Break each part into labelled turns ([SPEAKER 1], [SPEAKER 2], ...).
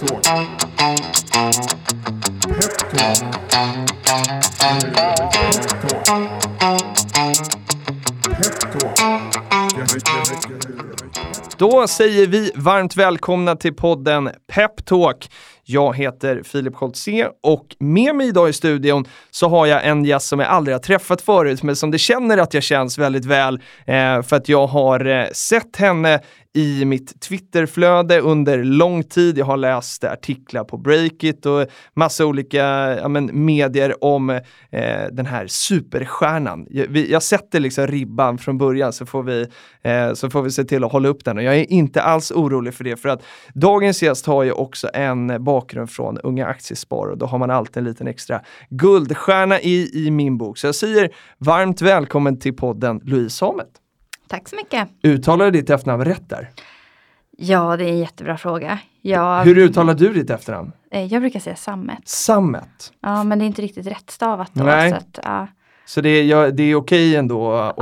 [SPEAKER 1] Peptalk. Peptalk.
[SPEAKER 2] Då säger vi varmt välkomna till podden Peptalk. Jag heter Filip Scholtze och med mig idag i studion så har jag en gäst som jag aldrig har träffat förut men som det känner att jag känns väldigt väl eh, för att jag har eh, sett henne i mitt Twitterflöde under lång tid. Jag har läst artiklar på Breakit och massa olika ja, men, medier om eh, den här superstjärnan. Jag, vi, jag sätter liksom ribban från början så får, vi, eh, så får vi se till att hålla upp den och jag är inte alls orolig för det för att dagens gäst har ju också en bakgrund från Unga Aktiespar och då har man alltid en liten extra guldstjärna i, i min bok. Så jag säger varmt välkommen till podden Louise Hamet.
[SPEAKER 3] Tack så mycket.
[SPEAKER 2] Uttalar du ditt efternamn rätt där?
[SPEAKER 3] Ja, det är en jättebra fråga. Jag,
[SPEAKER 2] Hur uttalar du ditt efternamn?
[SPEAKER 3] eh, jag brukar säga Sammet.
[SPEAKER 2] Sammet.
[SPEAKER 3] Ja, men det är inte riktigt rättstavat då.
[SPEAKER 2] Nej.
[SPEAKER 3] Så att, ja.
[SPEAKER 2] Så det är, ja, det är okej ändå att,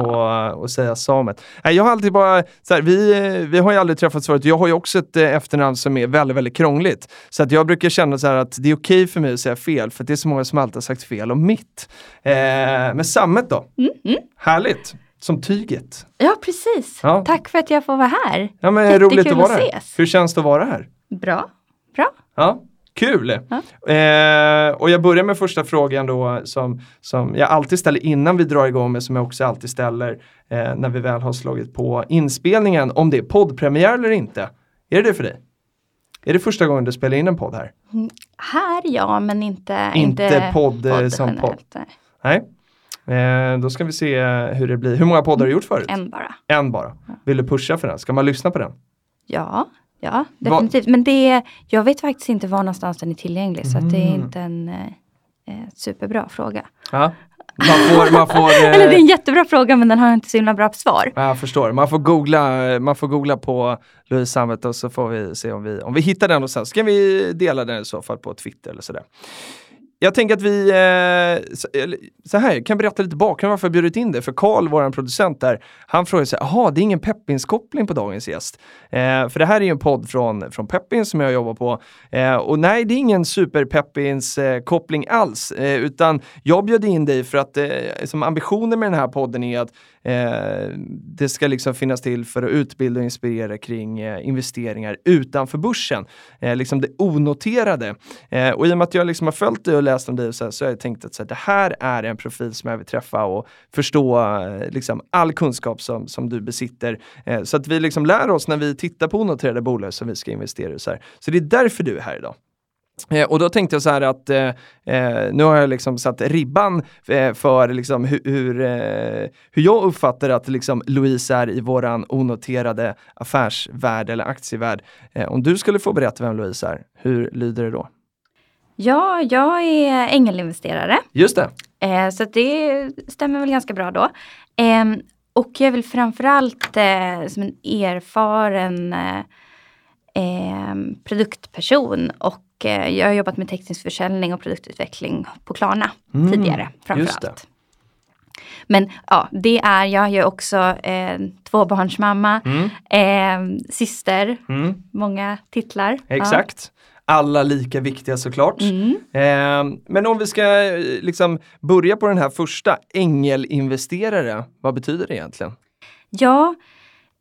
[SPEAKER 2] att säga Samet. Nej, jag har alltid bara, så här, vi, vi har ju aldrig träffats förut. Jag har ju också ett eh, efternamn som är väldigt, väldigt krångligt. Så att jag brukar känna så här att det är okej för mig att säga fel, för det är så många som alltid har sagt fel om mitt. Eh, men Sammet då? Härligt! Som tyget.
[SPEAKER 3] ja, precis.
[SPEAKER 2] Ja.
[SPEAKER 3] Tack för att jag får vara här.
[SPEAKER 2] Ja, men
[SPEAKER 3] Jättekul
[SPEAKER 2] roligt att vara
[SPEAKER 3] att
[SPEAKER 2] här. Hur känns det att vara här?
[SPEAKER 3] Bra. Bra.
[SPEAKER 2] Ja, kul!
[SPEAKER 3] Ja.
[SPEAKER 2] Eh, och jag börjar med första frågan då som, som jag alltid ställer innan vi drar igång med, som jag också alltid ställer eh, när vi väl har slagit på inspelningen, om det är poddpremiär eller inte. Är det det för dig? Är det första gången du spelar in en podd här?
[SPEAKER 3] Här ja, men inte,
[SPEAKER 2] Inte podd, eh, som
[SPEAKER 3] generellt.
[SPEAKER 2] Nej. Eh, då ska vi se hur det blir. Hur många poddar har du gjort förut?
[SPEAKER 3] En bara.
[SPEAKER 2] En bara. Vill du pusha för den? Ska man lyssna på den?
[SPEAKER 3] Ja, ja definitivt. Men det, jag vet faktiskt inte var någonstans den är tillgänglig. Så att det är
[SPEAKER 2] Mm.
[SPEAKER 3] inte en eh, eh, superbra fråga.
[SPEAKER 2] Ja. Man får, man får, eh,
[SPEAKER 3] Eller det är en jättebra fråga men den har inte så himla bra svar.
[SPEAKER 2] Ja, Jag förstår. Man får googla, man får googla på Louise Sammet och så får vi se om vi, om vi hittar den och sen så kan vi dela den i så fall på Twitter eller sådär. Jag tänker att vi, eh, så, så här, jag kan berätta lite bakgrund varför jag bjudit in dig. För Karl, vår producent där, han frågade sig, jaha, det är ingen Peppins-koppling på dagens gäst. Eh, för det här är ju en podd från, från Peppins som jag jobbar på. Eh, och nej, det är ingen super-Peppins-koppling alls. Eh, utan jag bjöd in dig för att eh, som ambitionen med den här podden är att eh, det ska liksom finnas till för att utbilda och inspirera kring eh, investeringar utanför börsen. Eh, liksom det onoterade. Eh, och i och med att jag liksom har följt dig och läst om dig så, så har jag tänkt att så här, det här är en profil som jag vill träffa och förstå eh, liksom, all kunskap som, som du besitter. Eh, så att vi liksom lär oss när vi tittar på onoterade bolag som vi ska investera i. Så, här. så det är därför du är här idag. Eh, och då tänkte jag så här att eh, eh nu har jag liksom satt ribban eh, för liksom hur, hur, eh, hur jag uppfattar att liksom Louise är i våran onoterade affärsvärld eller aktievärld. Eh, om du skulle få berätta vem Louise är, hur lyder det då?
[SPEAKER 3] Ja, jag är ängelinvesterare.
[SPEAKER 2] Just det.
[SPEAKER 3] Eh, så det stämmer väl ganska bra då. Eh, och jag väl framförallt eh, som en erfaren eh, eh, produktperson och eh, jag har jobbat med teknisk försäljning och produktutveckling på Klarna
[SPEAKER 2] Mm,
[SPEAKER 3] tidigare framförallt. Men ja, det är jag. Jag är också eh, tvåbarnsmamma,
[SPEAKER 2] Mm.
[SPEAKER 3] eh, syster,
[SPEAKER 2] Mm.
[SPEAKER 3] många titlar. Ja.
[SPEAKER 2] Alla lika viktiga såklart.
[SPEAKER 3] Mm.
[SPEAKER 2] Eh, men om vi ska eh, liksom börja på den här första, ängelinvesterare, vad betyder det egentligen?
[SPEAKER 3] Ja,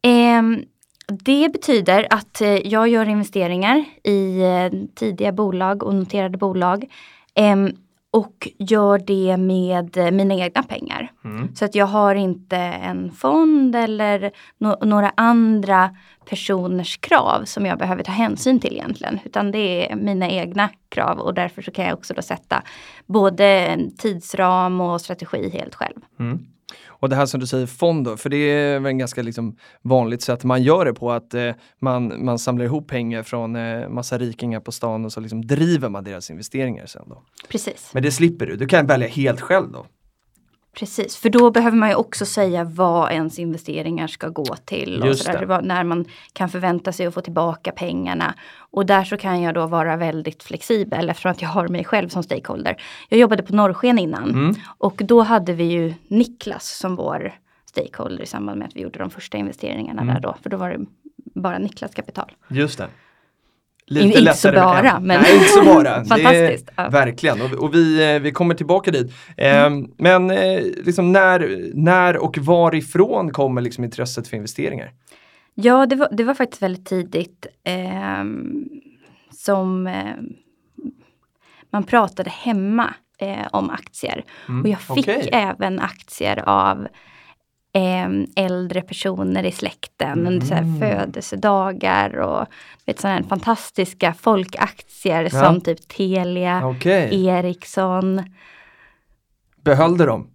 [SPEAKER 3] ehm, det betyder att eh, jag gör investeringar i eh, tidiga bolag och noterade bolag. Och gör det med eh, mina egna pengar.
[SPEAKER 2] Mm.
[SPEAKER 3] Så att jag har inte en fond eller no- några andra personers krav som jag behöver ta hänsyn till egentligen. Utan det är mina egna krav och därför så kan jag också då sätta både tidsram och strategi helt själv.
[SPEAKER 2] Mm. Och det här som du säger fond för det är väl en ganska liksom vanligt sätt man gör det på att eh, man, man samlar ihop pengar från eh, massa rikingar på stan och så liksom driver man deras investeringar sen då.
[SPEAKER 3] Precis.
[SPEAKER 2] Men det slipper du, du kan välja helt själv då.
[SPEAKER 3] Precis, för då behöver man ju också säga vad ens investeringar ska gå till. Och så där, när man kan förvänta sig att få tillbaka pengarna. Och där så kan jag då vara väldigt flexibel eftersom att jag har mig själv som stakeholder. Jag jobbade på Norrsken innan
[SPEAKER 2] Mm.
[SPEAKER 3] och då hade vi ju Niklas som vår stakeholder i samband med att vi gjorde de första investeringarna
[SPEAKER 2] Mm.
[SPEAKER 3] där då. För då var det bara Niklas kapital.
[SPEAKER 2] Just det. Lite
[SPEAKER 3] inte så
[SPEAKER 2] lättare
[SPEAKER 3] bara, men-
[SPEAKER 2] Nej, inte så bara.
[SPEAKER 3] Fantastiskt,
[SPEAKER 2] Det
[SPEAKER 3] ja.
[SPEAKER 2] är, Verkligen, och, och vi, eh, vi kommer tillbaka dit. Eh, Men eh, liksom när, när och varifrån kommer liksom intresset för investeringar?
[SPEAKER 3] Ja, det var, det var faktiskt väldigt tidigt ehm, som ehm, man pratade hemma eh, om aktier.
[SPEAKER 2] Mm,
[SPEAKER 3] Och jag fick
[SPEAKER 2] okej.
[SPEAKER 3] även aktier av äldre personer i släkten under så här
[SPEAKER 2] Mm.
[SPEAKER 3] födelsedagar och vet, sådana här fantastiska folkaktier
[SPEAKER 2] Ja.
[SPEAKER 3] som typ Telia,
[SPEAKER 2] Okej,
[SPEAKER 3] Ericsson,
[SPEAKER 2] behöll du dem?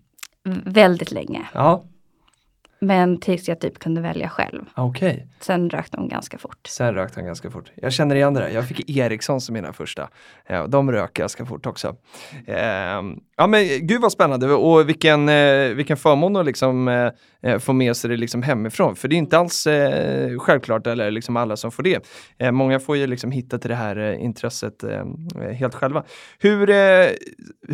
[SPEAKER 3] väldigt länge.
[SPEAKER 2] Ja,
[SPEAKER 3] Men tills jag typ kunde välja själv.
[SPEAKER 2] okej.
[SPEAKER 3] Sen rök de ganska fort.
[SPEAKER 2] Sen rökte han ganska fort. Jag känner igen det där. Jag fick Ericsson som mina första. Ja, de rök ganska fort också. Ehm, ja men gud vad spännande och vilken, eh, vilken förmån att liksom, eh, eh, få med sig det liksom hemifrån. För det är inte alls självklart eller liksom alla som får det. Många får ju liksom hitta till det här intresset helt själva. Hur,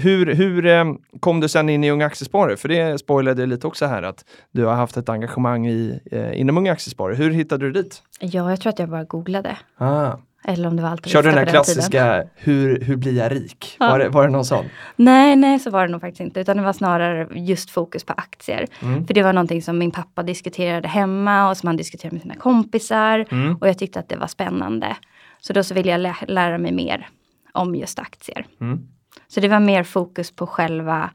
[SPEAKER 2] hur, hur kom du sen in i Unga Aktiesparare? För det spoilade lite också här att du har haft ett engagemang i, eh, inom Unga Aktiesparare. Hur hittade du dit?
[SPEAKER 3] Ja, jag tror att jag bara googlade.
[SPEAKER 2] Ah.
[SPEAKER 3] Eller om det var allt
[SPEAKER 2] Körde den här
[SPEAKER 3] på tiden.
[SPEAKER 2] klassiska hur, hur blir jag rik?
[SPEAKER 3] Ja.
[SPEAKER 2] Var, det, var det någon sån?
[SPEAKER 3] Nej, nej så var det nog faktiskt inte. Utan det var snarare just fokus på aktier.
[SPEAKER 2] Mm.
[SPEAKER 3] För det var någonting som min pappa diskuterade hemma och som han diskuterade med sina kompisar.
[SPEAKER 2] Mm.
[SPEAKER 3] Och jag tyckte att det var spännande. Så då så ville jag lä lära mig mer om just aktier.
[SPEAKER 2] Mm.
[SPEAKER 3] Så det var mer fokus på själva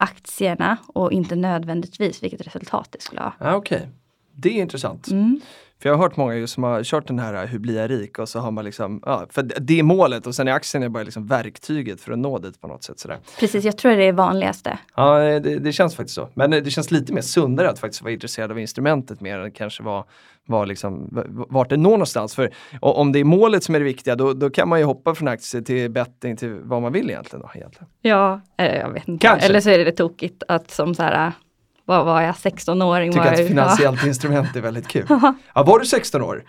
[SPEAKER 3] aktierna och inte nödvändigtvis vilket resultat det skulle ha.
[SPEAKER 2] Ah, Okej, det är intressant.
[SPEAKER 3] Mm.
[SPEAKER 2] För jag har hört många som har kört den här hur blir jag rik och så har man liksom, ja, för det är målet och sen är aktien är bara liksom verktyget för att nå dit på något sätt. Sådär.
[SPEAKER 3] Precis, jag tror det är vanligaste.
[SPEAKER 2] Ja, det, det känns faktiskt så. Men det känns lite mer sundare att faktiskt vara intresserad av instrumentet mer än kanske vara var liksom, vart det når någonstans. För om det är målet som är det viktiga då, då kan man ju hoppa från aktie till betting till vad man vill egentligen. Då, egentligen.
[SPEAKER 3] Ja, eh, jag vet inte.
[SPEAKER 2] Kanske.
[SPEAKER 3] Eller så är det tokigt att som så här, vad var jag, 16-åring?
[SPEAKER 2] Tycker att finansiellt instrument är väldigt kul. Ja, var du 16 år?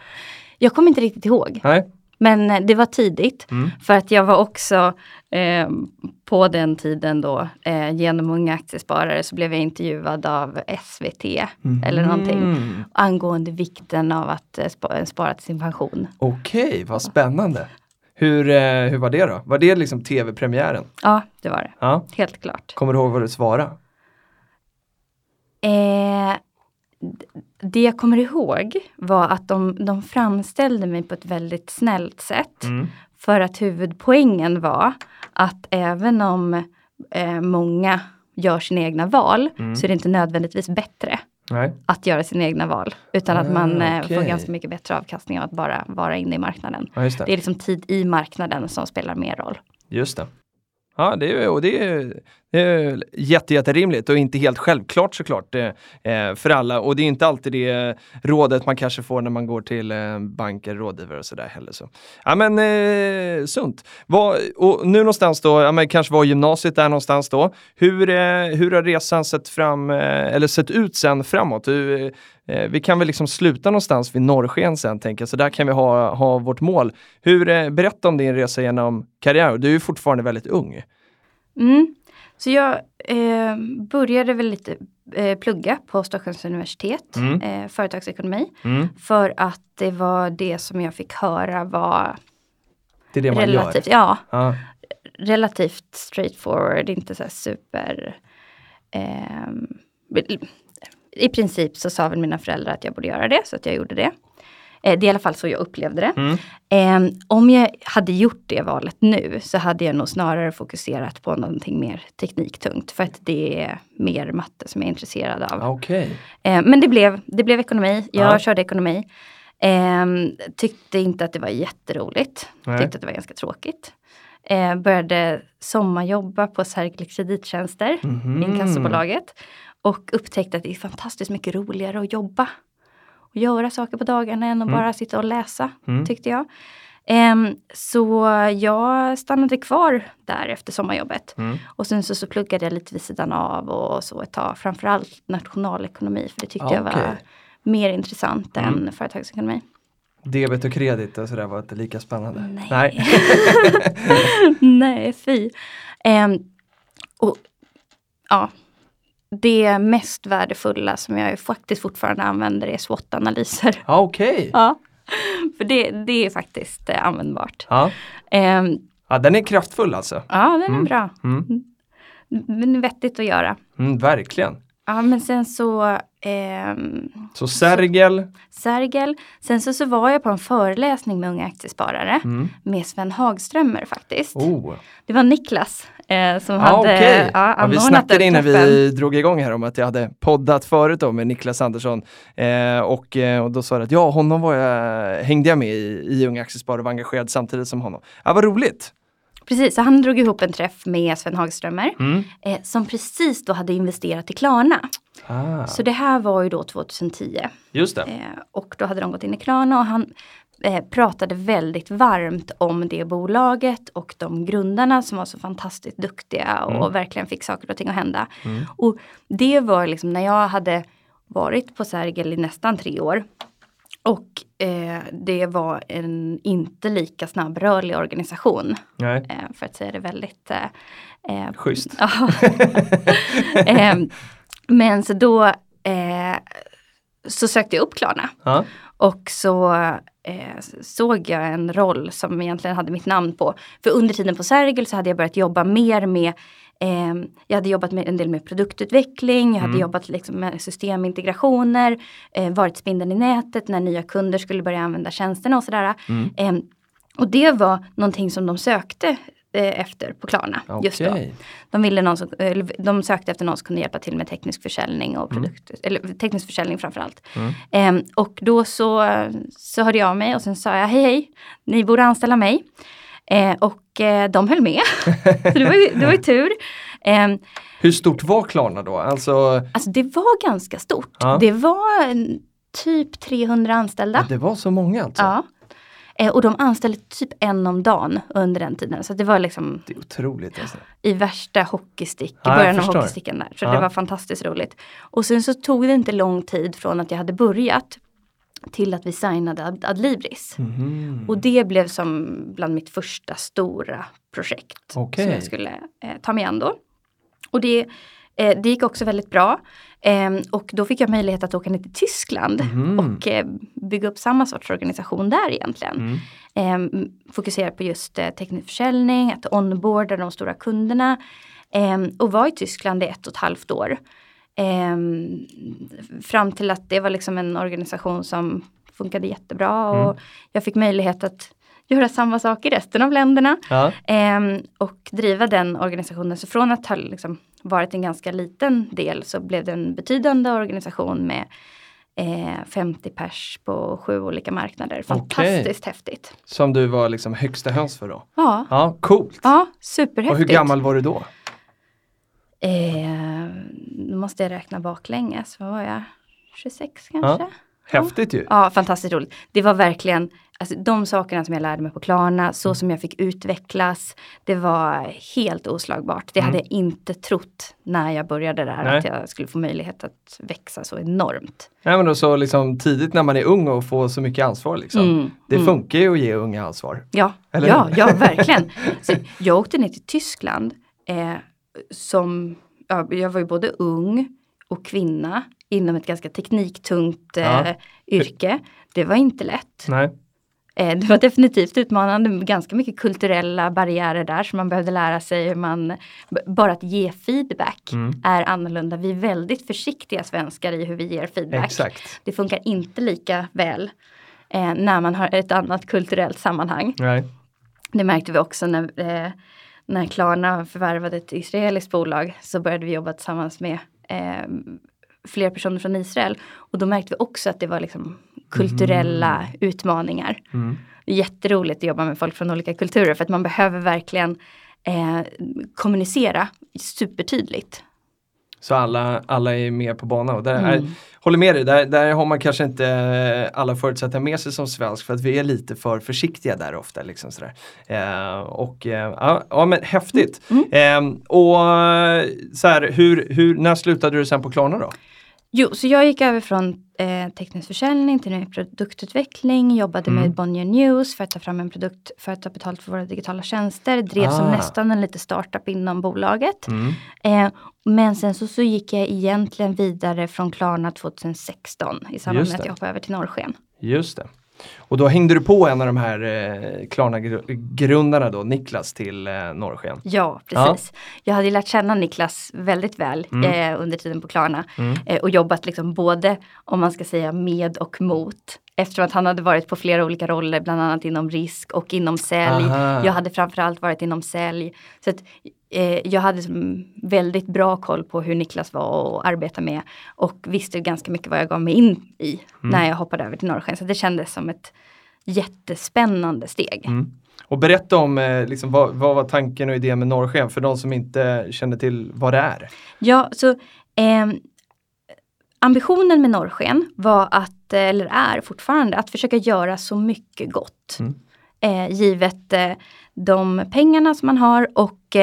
[SPEAKER 3] Jag kommer inte riktigt ihåg.
[SPEAKER 2] Nej.
[SPEAKER 3] Men eh, det var tidigt.
[SPEAKER 2] Mm.
[SPEAKER 3] För att jag var också eh, på den tiden då eh, genom Unga Aktiesparare så blev jag intervjuad av SVT eller någonting.
[SPEAKER 2] Mm.
[SPEAKER 3] Angående vikten av att eh, spa, spara till sin pension.
[SPEAKER 2] Okej, vad spännande. Hur, eh, hur var det då? Var det liksom tv-premiären?
[SPEAKER 3] Ja, det var det.
[SPEAKER 2] Ja.
[SPEAKER 3] Helt klart.
[SPEAKER 2] Kommer du ihåg vad du svarade?
[SPEAKER 3] Eh, det jag kommer ihåg var att de, de framställde mig på ett väldigt snällt sätt.
[SPEAKER 2] Mm.
[SPEAKER 3] För att huvudpoängen var att även om eh, många gör sina egna val
[SPEAKER 2] Mm.
[SPEAKER 3] så är det inte nödvändigtvis bättre
[SPEAKER 2] Nej.
[SPEAKER 3] att göra sina egna val. Utan att
[SPEAKER 2] Ah,
[SPEAKER 3] man eh,
[SPEAKER 2] okej.
[SPEAKER 3] får ganska mycket bättre avkastning av att bara vara inne i marknaden.
[SPEAKER 2] Ja, det.
[SPEAKER 3] Det är liksom tid i marknaden som spelar mer roll.
[SPEAKER 2] Just det. Ja, det är, och det är, det är jätte, jätterimligt och inte helt självklart såklart eh, eh, för alla. Och det är inte alltid det rådet man kanske får när man går till eh, banker, rådgivare och sådär heller. Så. Ja men eh, sunt. Var, och nu någonstans då, ja, men kanske var gymnasiet där någonstans då. Hur, eh, hur har resan sett fram, eh, eller sett ut sen framåt? Hur, eh, vi kan väl liksom sluta någonstans vid norrsken sen tänker jag, så där kan vi ha, ha vårt mål. Hur, eh, berätta om din resa genom karriär. Du är ju fortfarande väldigt ung.
[SPEAKER 3] Mm. Så jag eh, började väl lite eh, plugga på Stockholms universitet,
[SPEAKER 2] Mm.
[SPEAKER 3] eh, företagsekonomi.
[SPEAKER 2] Mm.
[SPEAKER 3] För att det var det som jag fick höra var
[SPEAKER 2] Det är det man
[SPEAKER 3] relativt,
[SPEAKER 2] gör.
[SPEAKER 3] ja,
[SPEAKER 2] Ja.
[SPEAKER 3] relativt straightforward, inte så här super... ehm, I princip så sa väl mina föräldrar att jag borde göra det, så att jag gjorde det. Eh, det är i alla fall så jag upplevde det.
[SPEAKER 2] Mm.
[SPEAKER 3] Ehm, om jag hade gjort det valet nu så hade jag nog snarare fokuserat på någonting mer tekniktungt. För att det är mer matte som jag är intresserad av.
[SPEAKER 2] Okej.
[SPEAKER 3] Eh, men det blev, det blev ekonomi. Jag
[SPEAKER 2] Ja.
[SPEAKER 3] körde ekonomi. Ehm, tyckte inte att det var jätteroligt.
[SPEAKER 2] Nej.
[SPEAKER 3] Tyckte att det var ganska tråkigt. Eh, började sommarjobba på Sergel Kredittjänster,
[SPEAKER 2] Mhm.
[SPEAKER 3] inkassobolaget. Och upptäckte att det är fantastiskt mycket roligare att jobba. Och göra saker på dagarna än att
[SPEAKER 2] Mm.
[SPEAKER 3] bara sitta och läsa,
[SPEAKER 2] Mm.
[SPEAKER 3] tyckte jag. Ehm, så jag stannade kvar där efter sommarjobbet.
[SPEAKER 2] Mm.
[SPEAKER 3] Och sen så, så pluggade jag lite vid sidan av och så ett tag. Framförallt nationalekonomi för det tyckte
[SPEAKER 2] Ah,
[SPEAKER 3] jag var mer intressant
[SPEAKER 2] Mm.
[SPEAKER 3] än företagsekonomi.
[SPEAKER 2] Debet och kredit och sådär var inte lika spännande.
[SPEAKER 3] Nej. Nej, fy. Ehm, och, ja, det mest värdefulla som jag faktiskt fortfarande använder är SWOT-analyser.
[SPEAKER 2] Okej.
[SPEAKER 3] Ja. För det, det är faktiskt eh, användbart.
[SPEAKER 2] Ja.
[SPEAKER 3] Eh,
[SPEAKER 2] ja, den är kraftfull alltså.
[SPEAKER 3] ja, den är
[SPEAKER 2] Mm.
[SPEAKER 3] bra.
[SPEAKER 2] Mm.
[SPEAKER 3] Men vettigt att göra.
[SPEAKER 2] Mm, verkligen.
[SPEAKER 3] Ja, men sen så ehm,
[SPEAKER 2] Så Sergel.
[SPEAKER 3] Sergel. Sen så, så var jag på en föreläsning med unga aktiesparare
[SPEAKER 2] Mm.
[SPEAKER 3] med Sven Hagströmer faktiskt.
[SPEAKER 2] Oh.
[SPEAKER 3] Det var Niklas eh, som
[SPEAKER 2] Ja,
[SPEAKER 3] hade
[SPEAKER 2] okej.
[SPEAKER 3] ja,
[SPEAKER 2] Ja, vi snackade innan vi drog igång här om att jag hade poddat förut då med Niklas Andersson. Eh, och, eh, och då sa jag att ja, honom var jag, hängde jag med i, i Unga Aktiesparare och var engagerad samtidigt som honom. Ja, vad roligt!
[SPEAKER 3] Precis, så han drog ihop en träff med Sven Hagströmer
[SPEAKER 2] Mm.
[SPEAKER 3] eh, som precis då hade investerat i Klarna.
[SPEAKER 2] Ah,
[SPEAKER 3] Så det här var ju då 2010
[SPEAKER 2] just det.
[SPEAKER 3] eh, och då hade de gått in i Klarna och han eh, pratade väldigt varmt om det bolaget och de grundarna som var så fantastiskt duktiga och
[SPEAKER 2] Mm.
[SPEAKER 3] verkligen fick saker och ting att hända.
[SPEAKER 2] Mm.
[SPEAKER 3] Och det var liksom när jag hade varit på Sergel i nästan tre år. Och eh, det var en inte lika snabbrörlig organisation. Eh, för att säga det väldigt eh, eh,
[SPEAKER 2] schysst.
[SPEAKER 3] Ehm, men så då eh, så sökte jag upp Klarna.
[SPEAKER 2] Ja.
[SPEAKER 3] Och så eh, såg jag en roll som egentligen hade mitt namn på. För under tiden på Sergel så hade jag börjat jobba mer med eh, Jag hade jobbat med en del med produktutveckling, jag hade
[SPEAKER 2] Mm.
[SPEAKER 3] jobbat liksom med systemintegrationer, eh, varit spindeln i nätet när nya kunder skulle börja använda tjänsterna och sådär.
[SPEAKER 2] Mm.
[SPEAKER 3] Eh, och det var någonting som de sökte efter på Klarna just då. De, ville någon som, de sökte efter någon som kunde hjälpa till med teknisk försäljning och
[SPEAKER 2] Mm.
[SPEAKER 3] produkt, eller teknisk försäljning framförallt.
[SPEAKER 2] Mm.
[SPEAKER 3] Ehm, och då så, så hörde jag av mig och sen sa jag hej hej, ni borde anställa mig. Eh, och eh, de höll med. så det var ju, det var ju tur. Ehm,
[SPEAKER 2] Hur stort var Klarna då? Alltså,
[SPEAKER 3] alltså det var ganska stort.
[SPEAKER 2] Ja.
[SPEAKER 3] Det var en, typ 300 anställda.
[SPEAKER 2] det var så många alltså?
[SPEAKER 3] Ja. Eh, och de anställde typ en om dagen under den tiden. Så det var liksom
[SPEAKER 2] Det är otroligt alltså.
[SPEAKER 3] i värsta hockeystick, i början av hockeysticken där. Så
[SPEAKER 2] Ja.
[SPEAKER 3] det var fantastiskt roligt. Och sen så tog det inte lång tid från att jag hade börjat till att vi signade Ad- Adlibris.
[SPEAKER 2] Mhm.
[SPEAKER 3] Och det blev som bland mitt första stora projekt
[SPEAKER 2] Okej.
[SPEAKER 3] som jag skulle eh, ta mig an då. Och det, eh, det gick också väldigt bra. Ehm, och då fick jag möjlighet att åka ner till Tyskland
[SPEAKER 2] Mhm.
[SPEAKER 3] och eh, bygga upp samma sorts organisation där egentligen.
[SPEAKER 2] Mm.
[SPEAKER 3] Ehm, fokusera på just eh, teknisk försäljning, att onboarda de stora kunderna. Ehm, och var i Tyskland i ett och ett halvt år. Ehm, fram till att det var liksom en organisation som funkade jättebra och
[SPEAKER 2] Mm.
[SPEAKER 3] jag fick möjlighet att göra samma sak i resten av länderna.
[SPEAKER 2] Ja.
[SPEAKER 3] Och driva den organisationen. Så från att ha liksom varit en ganska liten del så blev det en betydande organisation med eh, 50 pers på sju olika marknader. Fantastiskt häftigt.
[SPEAKER 2] Som du var liksom högsta höns för då?
[SPEAKER 3] Ja,
[SPEAKER 2] Ja, coolt.
[SPEAKER 3] ja
[SPEAKER 2] och
[SPEAKER 3] superhäftigt.
[SPEAKER 2] hur gammal var du då?
[SPEAKER 3] Eh, nu måste jag räkna baklänges. Vad var jag? 26 kanske?
[SPEAKER 2] Häftigt ju.
[SPEAKER 3] Ja, fantastiskt roligt. Det var verkligen alltså, de sakerna som jag lärde mig på Klarna, så som jag fick utvecklas. Det var helt oslagbart. Det
[SPEAKER 2] Mm.
[SPEAKER 3] hade jag inte trott när jag började där,
[SPEAKER 2] Nej.
[SPEAKER 3] att jag skulle få möjlighet att växa så enormt.
[SPEAKER 2] Nej, men då så liksom tidigt när man är ung och får så mycket ansvar liksom.
[SPEAKER 3] Mm,
[SPEAKER 2] Det
[SPEAKER 3] mm.
[SPEAKER 2] funkar ju att ge unga ansvar.
[SPEAKER 3] Ja,
[SPEAKER 2] Eller
[SPEAKER 3] ja, ja verkligen. Så jag åkte ner till Tyskland eh, som, ja, jag var ju både ung och kvinna inom ett ganska tekniktungt eh,
[SPEAKER 2] Ja.
[SPEAKER 3] yrke. Det var inte lätt.
[SPEAKER 2] Nej.
[SPEAKER 3] Eh, det var definitivt utmanande, ganska mycket kulturella barriärer där som man behövde lära sig hur man, bara att ge feedback
[SPEAKER 2] Mm.
[SPEAKER 3] är annorlunda. Vi är väldigt försiktiga svenskar i hur vi ger feedback.
[SPEAKER 2] Exakt.
[SPEAKER 3] Det funkar inte lika väl eh, när man har ett annat kulturellt sammanhang.
[SPEAKER 2] Nej.
[SPEAKER 3] Det märkte vi också när, eh, när Klarna förvärvade ett israeliskt bolag så började vi jobba tillsammans med eh, fler personer från Israel. Och då märkte vi också att det var liksom kulturella utmaningar.
[SPEAKER 2] Mm.
[SPEAKER 3] Det är jätteroligt att jobba med folk från olika kulturer för att man behöver verkligen eh, kommunicera supertydligt.
[SPEAKER 2] Så alla, alla är med på banan. Och där, är,
[SPEAKER 3] Mm.
[SPEAKER 2] håller med dig, där, där har man kanske inte alla förutsättningar med sig som svensk för att vi är lite för försiktiga där ofta. Liksom sådär. Eh, och eh, ja, ja men häftigt.
[SPEAKER 3] Mm.
[SPEAKER 2] Eh, och så här, hur, hur, när slutade du sen på Klarna då?
[SPEAKER 3] Jo, så jag gick över från eh, teknisk försäljning till produktutveckling, jobbade
[SPEAKER 2] Mm.
[SPEAKER 3] med Bonnier News för att ta fram en produkt för att ta betalt för våra digitala tjänster, drev som
[SPEAKER 2] Ah.
[SPEAKER 3] nästan en liten startup inom bolaget.
[SPEAKER 2] Mm.
[SPEAKER 3] Eh, men sen så, så gick jag egentligen vidare från Klarna 2016 i samband med att jag hoppade över till Norrsken.
[SPEAKER 2] Just det. Och då hängde du på en av de här eh, Klarna-grundarna då, Niklas till eh, Norrsken.
[SPEAKER 3] Ja, precis. Jag hade lärt känna Niklas väldigt väl
[SPEAKER 2] Mm.
[SPEAKER 3] eh, under tiden på Klarna. Eh, och jobbat liksom både, om man ska säga med och mot. Eftersom att han hade varit på flera olika roller, bland annat inom risk och inom sälj.
[SPEAKER 2] Aha.
[SPEAKER 3] Jag hade framförallt varit inom sälj. Så jag hade väldigt bra koll på hur Niklas var att arbeta med. Och visste ganska mycket vad jag gav mig in i när jag hoppade över till Norrsken. Så det kändes som ett jättespännande steg.
[SPEAKER 2] Mm. Och berätta om eh, liksom, vad, vad var tanken och idén med Norrsken för de som inte känner till vad det är.
[SPEAKER 3] Ja, så ehm, ambitionen med Norrsken var att, eh, eller är fortfarande, att försöka göra så mycket gott.
[SPEAKER 2] Mm.
[SPEAKER 3] Eh, givet eh, de pengarna som man har och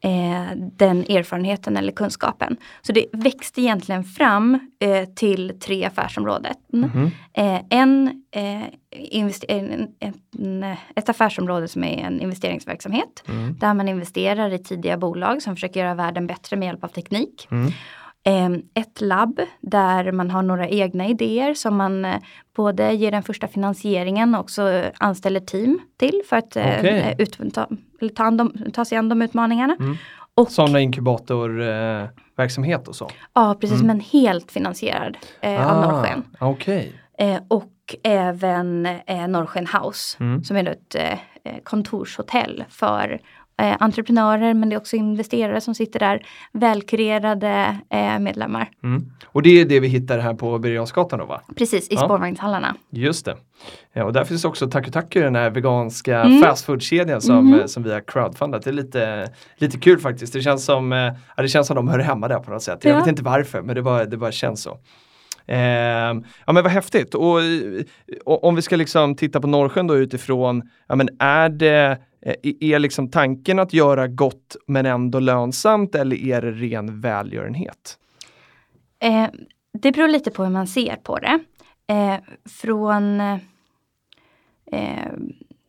[SPEAKER 3] eh, eh, den erfarenheten eller kunskapen. Så det växte egentligen fram eh, till tre affärsområden.
[SPEAKER 2] Mhm.
[SPEAKER 3] Eh, en, eh, investe- en, en, ett affärsområde som är en investeringsverksamhet.
[SPEAKER 2] Mm.
[SPEAKER 3] Där man investerar i tidiga bolag som försöker göra världen bättre med hjälp av teknik.
[SPEAKER 2] Mm.
[SPEAKER 3] Eh, ett labb där man har några egna idéer som man eh, både ger den första finansieringen och också eh, anställer team till för att eh, eh, ut, ta, ta, om, ta sig an de utmaningarna.
[SPEAKER 2] Mm.
[SPEAKER 3] Och,
[SPEAKER 2] Sådana inkubatorverksamhet verksamhet och så.
[SPEAKER 3] ja, precis,
[SPEAKER 2] Mm.
[SPEAKER 3] men helt finansierad eh, av Norrsken.
[SPEAKER 2] Okej.
[SPEAKER 3] Eh, och även eh, Norrsken House
[SPEAKER 2] Mm.
[SPEAKER 3] som är ett eh, kontorshotell för eh, entreprenörer men det är också investerare som sitter där. Välkurerade eh, medlemmar.
[SPEAKER 2] Mm. Och det är det vi hittar här på Birger då va?
[SPEAKER 3] Precis, i
[SPEAKER 2] Ja.
[SPEAKER 3] spårvagnshallarna.
[SPEAKER 2] Just det. Ja, och där finns också Taku Taku, den här veganska
[SPEAKER 3] Mm.
[SPEAKER 2] fastfood-kedjan som,
[SPEAKER 3] Mhm.
[SPEAKER 2] eh, som vi har crowdfundat. Det är lite, lite kul faktiskt. Det känns, som, eh, ja, det känns som de hör hemma där på något sätt. Jag
[SPEAKER 3] Ja.
[SPEAKER 2] vet inte varför men det bara, det bara känns så. Ehm, ja men vad häftigt. Och, eh, och om vi ska liksom titta på Norrsjön då utifrån, ja men är det eh, är liksom tanken att göra gott men ändå lönsamt eller är det ren välgörenhet?
[SPEAKER 3] Eh, det beror lite på hur man ser på det. Eh, från, eh,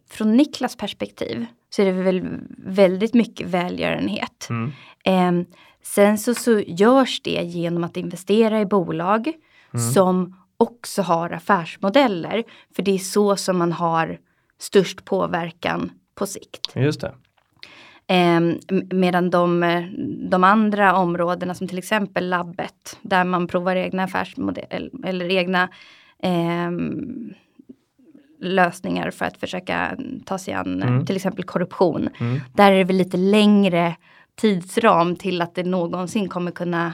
[SPEAKER 3] från Niklas perspektiv så är det väl väldigt mycket välgörenhet.
[SPEAKER 2] Mm.
[SPEAKER 3] Eh, sen så, så görs det genom att investera i bolag som också har affärsmodeller. För det är så som man har störst påverkan på sikt.
[SPEAKER 2] Just det.
[SPEAKER 3] Eh, medan de, eh, de andra områdena som till exempel labbet där man provar egna affärsmodeller eller egna ehm, lösningar för att försöka ta sig an eh,
[SPEAKER 2] Mm.
[SPEAKER 3] till exempel korruption.
[SPEAKER 2] Mm.
[SPEAKER 3] Där är det väl lite längre tidsram till att det någonsin kommer kunna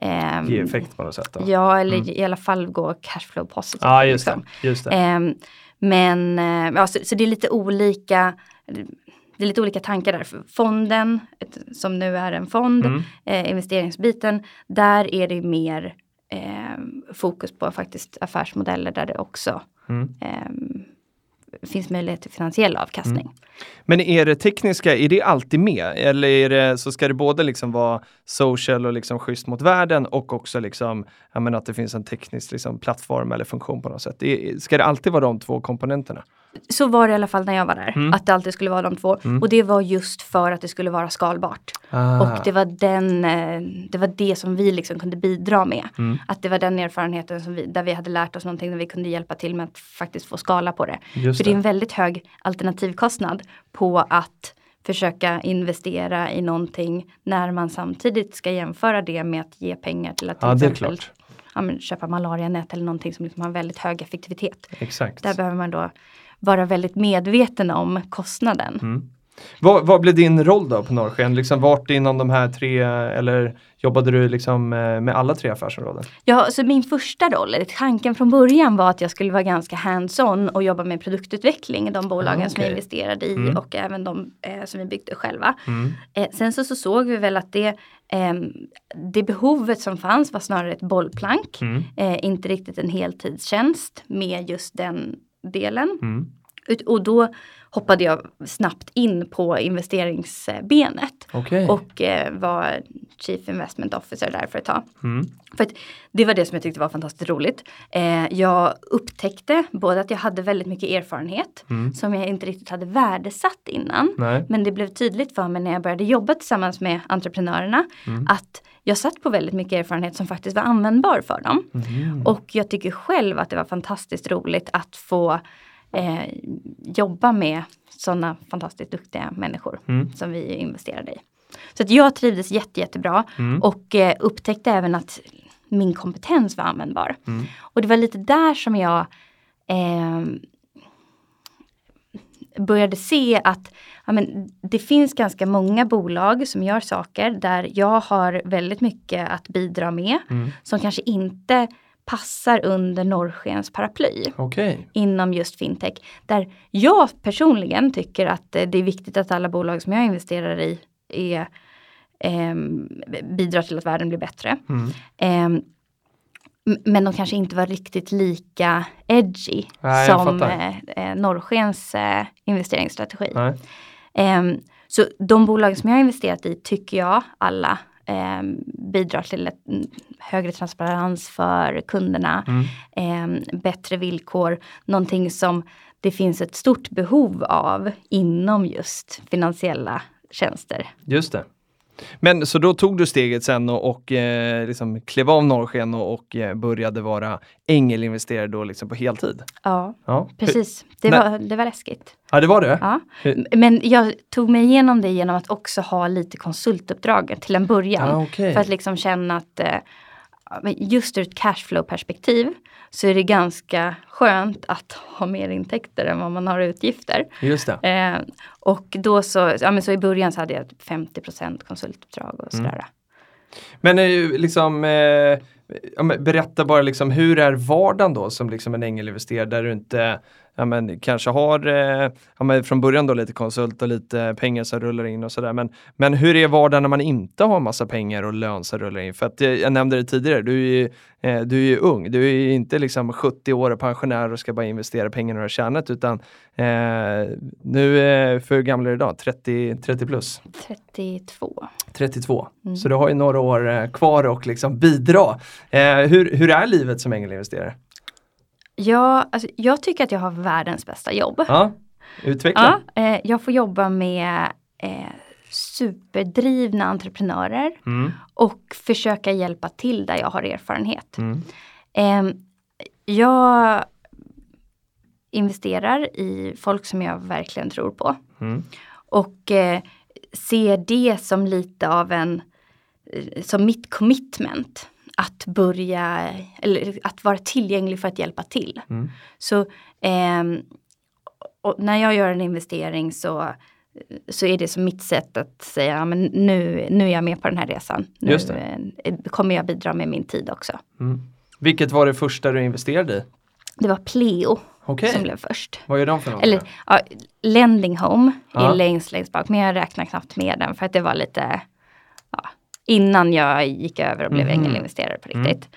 [SPEAKER 3] ehm,
[SPEAKER 2] Ge effekt på något sätt. Då.
[SPEAKER 3] Ja, eller
[SPEAKER 2] Mm.
[SPEAKER 3] i alla fall gå cashflow positivt.
[SPEAKER 2] Ja, just
[SPEAKER 3] liksom.
[SPEAKER 2] det. Just det.
[SPEAKER 3] Men eh, ja, så, så det är lite olika det är lite olika tankar där. Fonden, som nu är en fond,
[SPEAKER 2] Mm.
[SPEAKER 3] eh, investeringsbiten, där är det mer eh, fokus på faktiskt affärsmodeller där det också
[SPEAKER 2] Mm.
[SPEAKER 3] eh, finns möjlighet till finansiell avkastning. Mm.
[SPEAKER 2] Men är det tekniska, är det alltid med? Eller är det, så ska det både liksom vara social och liksom schysst mot världen och också liksom, ja, men att det finns en teknisk liksom plattform eller funktion på något sätt? Ska det alltid vara de två komponenterna?
[SPEAKER 3] Så var det i alla fall när jag var där,
[SPEAKER 2] Mm.
[SPEAKER 3] att det alltid skulle vara de två.
[SPEAKER 2] Mm.
[SPEAKER 3] Och det var just för att det skulle vara skalbart.
[SPEAKER 2] Ah.
[SPEAKER 3] Och det var, den, eh, det var det som vi liksom kunde bidra med.
[SPEAKER 2] Mm.
[SPEAKER 3] Att det var den erfarenheten som vi, där vi hade lärt oss någonting, där vi kunde hjälpa till med att faktiskt få skala på det.
[SPEAKER 2] Just
[SPEAKER 3] För det är en
[SPEAKER 2] det.
[SPEAKER 3] väldigt hög alternativkostnad på att försöka investera i någonting när man samtidigt ska jämföra det med att ge pengar till att till
[SPEAKER 2] Ja, det
[SPEAKER 3] exempel ja, men, köpa malarianät eller någonting som liksom har väldigt hög effektivitet.
[SPEAKER 2] Exakt.
[SPEAKER 3] Där behöver man då vara väldigt medveten om kostnaden.
[SPEAKER 2] Mm. Vad, vad blev din roll då på Norrsken? Liksom vart inom de här tre, eller jobbade du liksom eh, med alla tre affärsområden?
[SPEAKER 3] Ja, så min första roll, tanken från början var att jag skulle vara ganska hands-on och jobba med produktutveckling i de bolagen
[SPEAKER 2] Ah,
[SPEAKER 3] som jag investerade i
[SPEAKER 2] Mm.
[SPEAKER 3] och även de eh, som vi byggde själva.
[SPEAKER 2] Mm.
[SPEAKER 3] Eh, sen så, så såg vi väl att det, ehm, det behovet som fanns var snarare ett bollplank.
[SPEAKER 2] Mm.
[SPEAKER 3] Eh, inte riktigt en heltidstjänst med just den delen.
[SPEAKER 2] Mm.
[SPEAKER 3] Och då hoppade jag snabbt in på investeringsbenet
[SPEAKER 2] Okej.
[SPEAKER 3] och eh, var Chief Investment Officer där för ett tag.
[SPEAKER 2] Mm.
[SPEAKER 3] För att det var det som jag tyckte var fantastiskt roligt. Eh, jag upptäckte både att jag hade väldigt mycket erfarenhet
[SPEAKER 2] Mm.
[SPEAKER 3] som jag inte riktigt hade värdesatt innan.
[SPEAKER 2] Nej.
[SPEAKER 3] Men det blev tydligt för mig när jag började jobba tillsammans med entreprenörerna
[SPEAKER 2] Mm.
[SPEAKER 3] att jag satt på väldigt mycket erfarenhet som faktiskt var användbar för dem.
[SPEAKER 2] Mhm.
[SPEAKER 3] Och jag tycker själv att det var fantastiskt roligt att få eh, jobba med sådana fantastiskt duktiga människor
[SPEAKER 2] Mm.
[SPEAKER 3] som vi investerade i. Så att jag trivdes jätte, jättebra
[SPEAKER 2] Mm.
[SPEAKER 3] och eh, upptäckte även att min kompetens var användbar.
[SPEAKER 2] Mm.
[SPEAKER 3] Och det var lite där som jag eh, började se att ja, men, det finns ganska många bolag som gör saker där jag har väldigt mycket att bidra med
[SPEAKER 2] Mm.
[SPEAKER 3] som kanske inte passar under Norrskens paraply
[SPEAKER 2] Okej.
[SPEAKER 3] inom just fintech. Där jag personligen tycker att eh, det är viktigt att alla bolag som jag investerar i är, ehm, bidrar till att världen blir bättre.
[SPEAKER 2] Mm.
[SPEAKER 3] M- men de kanske inte var riktigt lika edgy
[SPEAKER 2] Nej,
[SPEAKER 3] som eh, eh, Norrskens eh, investeringsstrategi.
[SPEAKER 2] Nej.
[SPEAKER 3] Ehm, så de bolag som jag har investerat i tycker jag alla ehm, bidrar till ett, mm, högre transparens för kunderna,
[SPEAKER 2] Mm.
[SPEAKER 3] ehm, bättre villkor, någonting som det finns ett stort behov av inom just finansiella tjänster.
[SPEAKER 2] Just det. Men så då tog du steget sen och, och eh, liksom klev av Norrsken och, och eh, började vara ängelinvesterare då liksom på heltid?
[SPEAKER 3] Ja,
[SPEAKER 2] Ja,
[SPEAKER 3] precis. Det var, det var läskigt.
[SPEAKER 2] Ja, det var det?
[SPEAKER 3] Ja. Men jag tog mig igenom det genom att också ha lite konsultuppdrag till en början.
[SPEAKER 2] Ja, okej.
[SPEAKER 3] För att liksom känna att eh, just ur ett cashflow perspektiv så är det ganska skönt att ha mer intäkter än vad man har utgifter.
[SPEAKER 2] Just det.
[SPEAKER 3] Eh, och då så, ja men så i början så hade jag 50% konsultuppdrag och
[SPEAKER 2] Mm.
[SPEAKER 3] sådär.
[SPEAKER 2] Men eh, liksom, eh, berätta bara liksom hur är vardagen då som liksom en ängelinvesterare där du inte ja, men, kanske har eh, ja, men från början då lite konsult och lite pengar som rullar in och sådär. Men, men hur är vardagen när man inte har massa pengar och lön som rullar in? För att eh, jag nämnde det tidigare, du är ju, eh, du är ju ung. Du är ju inte liksom 70 år och pensionär och ska bara investera pengarna du har tjänat utan eh, nu, eh, för hur gammal är du idag? 30, 30 plus?
[SPEAKER 3] 32.
[SPEAKER 2] 32.
[SPEAKER 3] Mm.
[SPEAKER 2] Så du har ju några år eh, kvar och liksom bidra. Eh, hur, hur är livet som ängelinvesterare?
[SPEAKER 3] Ja, alltså, jag tycker att jag har världens bästa jobb.
[SPEAKER 2] Ja, utveckla.
[SPEAKER 3] Ja, eh, jag får jobba med eh, superdrivna entreprenörer
[SPEAKER 2] Mm,
[SPEAKER 3] och försöka hjälpa till där jag har erfarenhet.
[SPEAKER 2] mm,
[SPEAKER 3] Eh, jag investerar i folk som jag verkligen tror på
[SPEAKER 2] mm,
[SPEAKER 3] och eh, ser det som lite av en, eh, som mitt commitment att börja, eller att vara tillgänglig för att hjälpa till.
[SPEAKER 2] mm.
[SPEAKER 3] Så och när jag gör en investering så, så är det som mitt sätt att säga, ja, men nu, nu är jag med på den här resan. Nu eh, kommer jag bidra med min tid också.
[SPEAKER 2] Mm. Vilket var det första du investerade i?
[SPEAKER 3] Det var Pleo
[SPEAKER 2] Okej,
[SPEAKER 3] som blev först.
[SPEAKER 2] vad är de för något?
[SPEAKER 3] Eller ja, Lending Home
[SPEAKER 2] Ja.
[SPEAKER 3] är längst längst bak, men jag räknar knappt med den för att det var lite innan jag gick över och blev
[SPEAKER 2] Mhm.
[SPEAKER 3] ängelinvesterare på riktigt.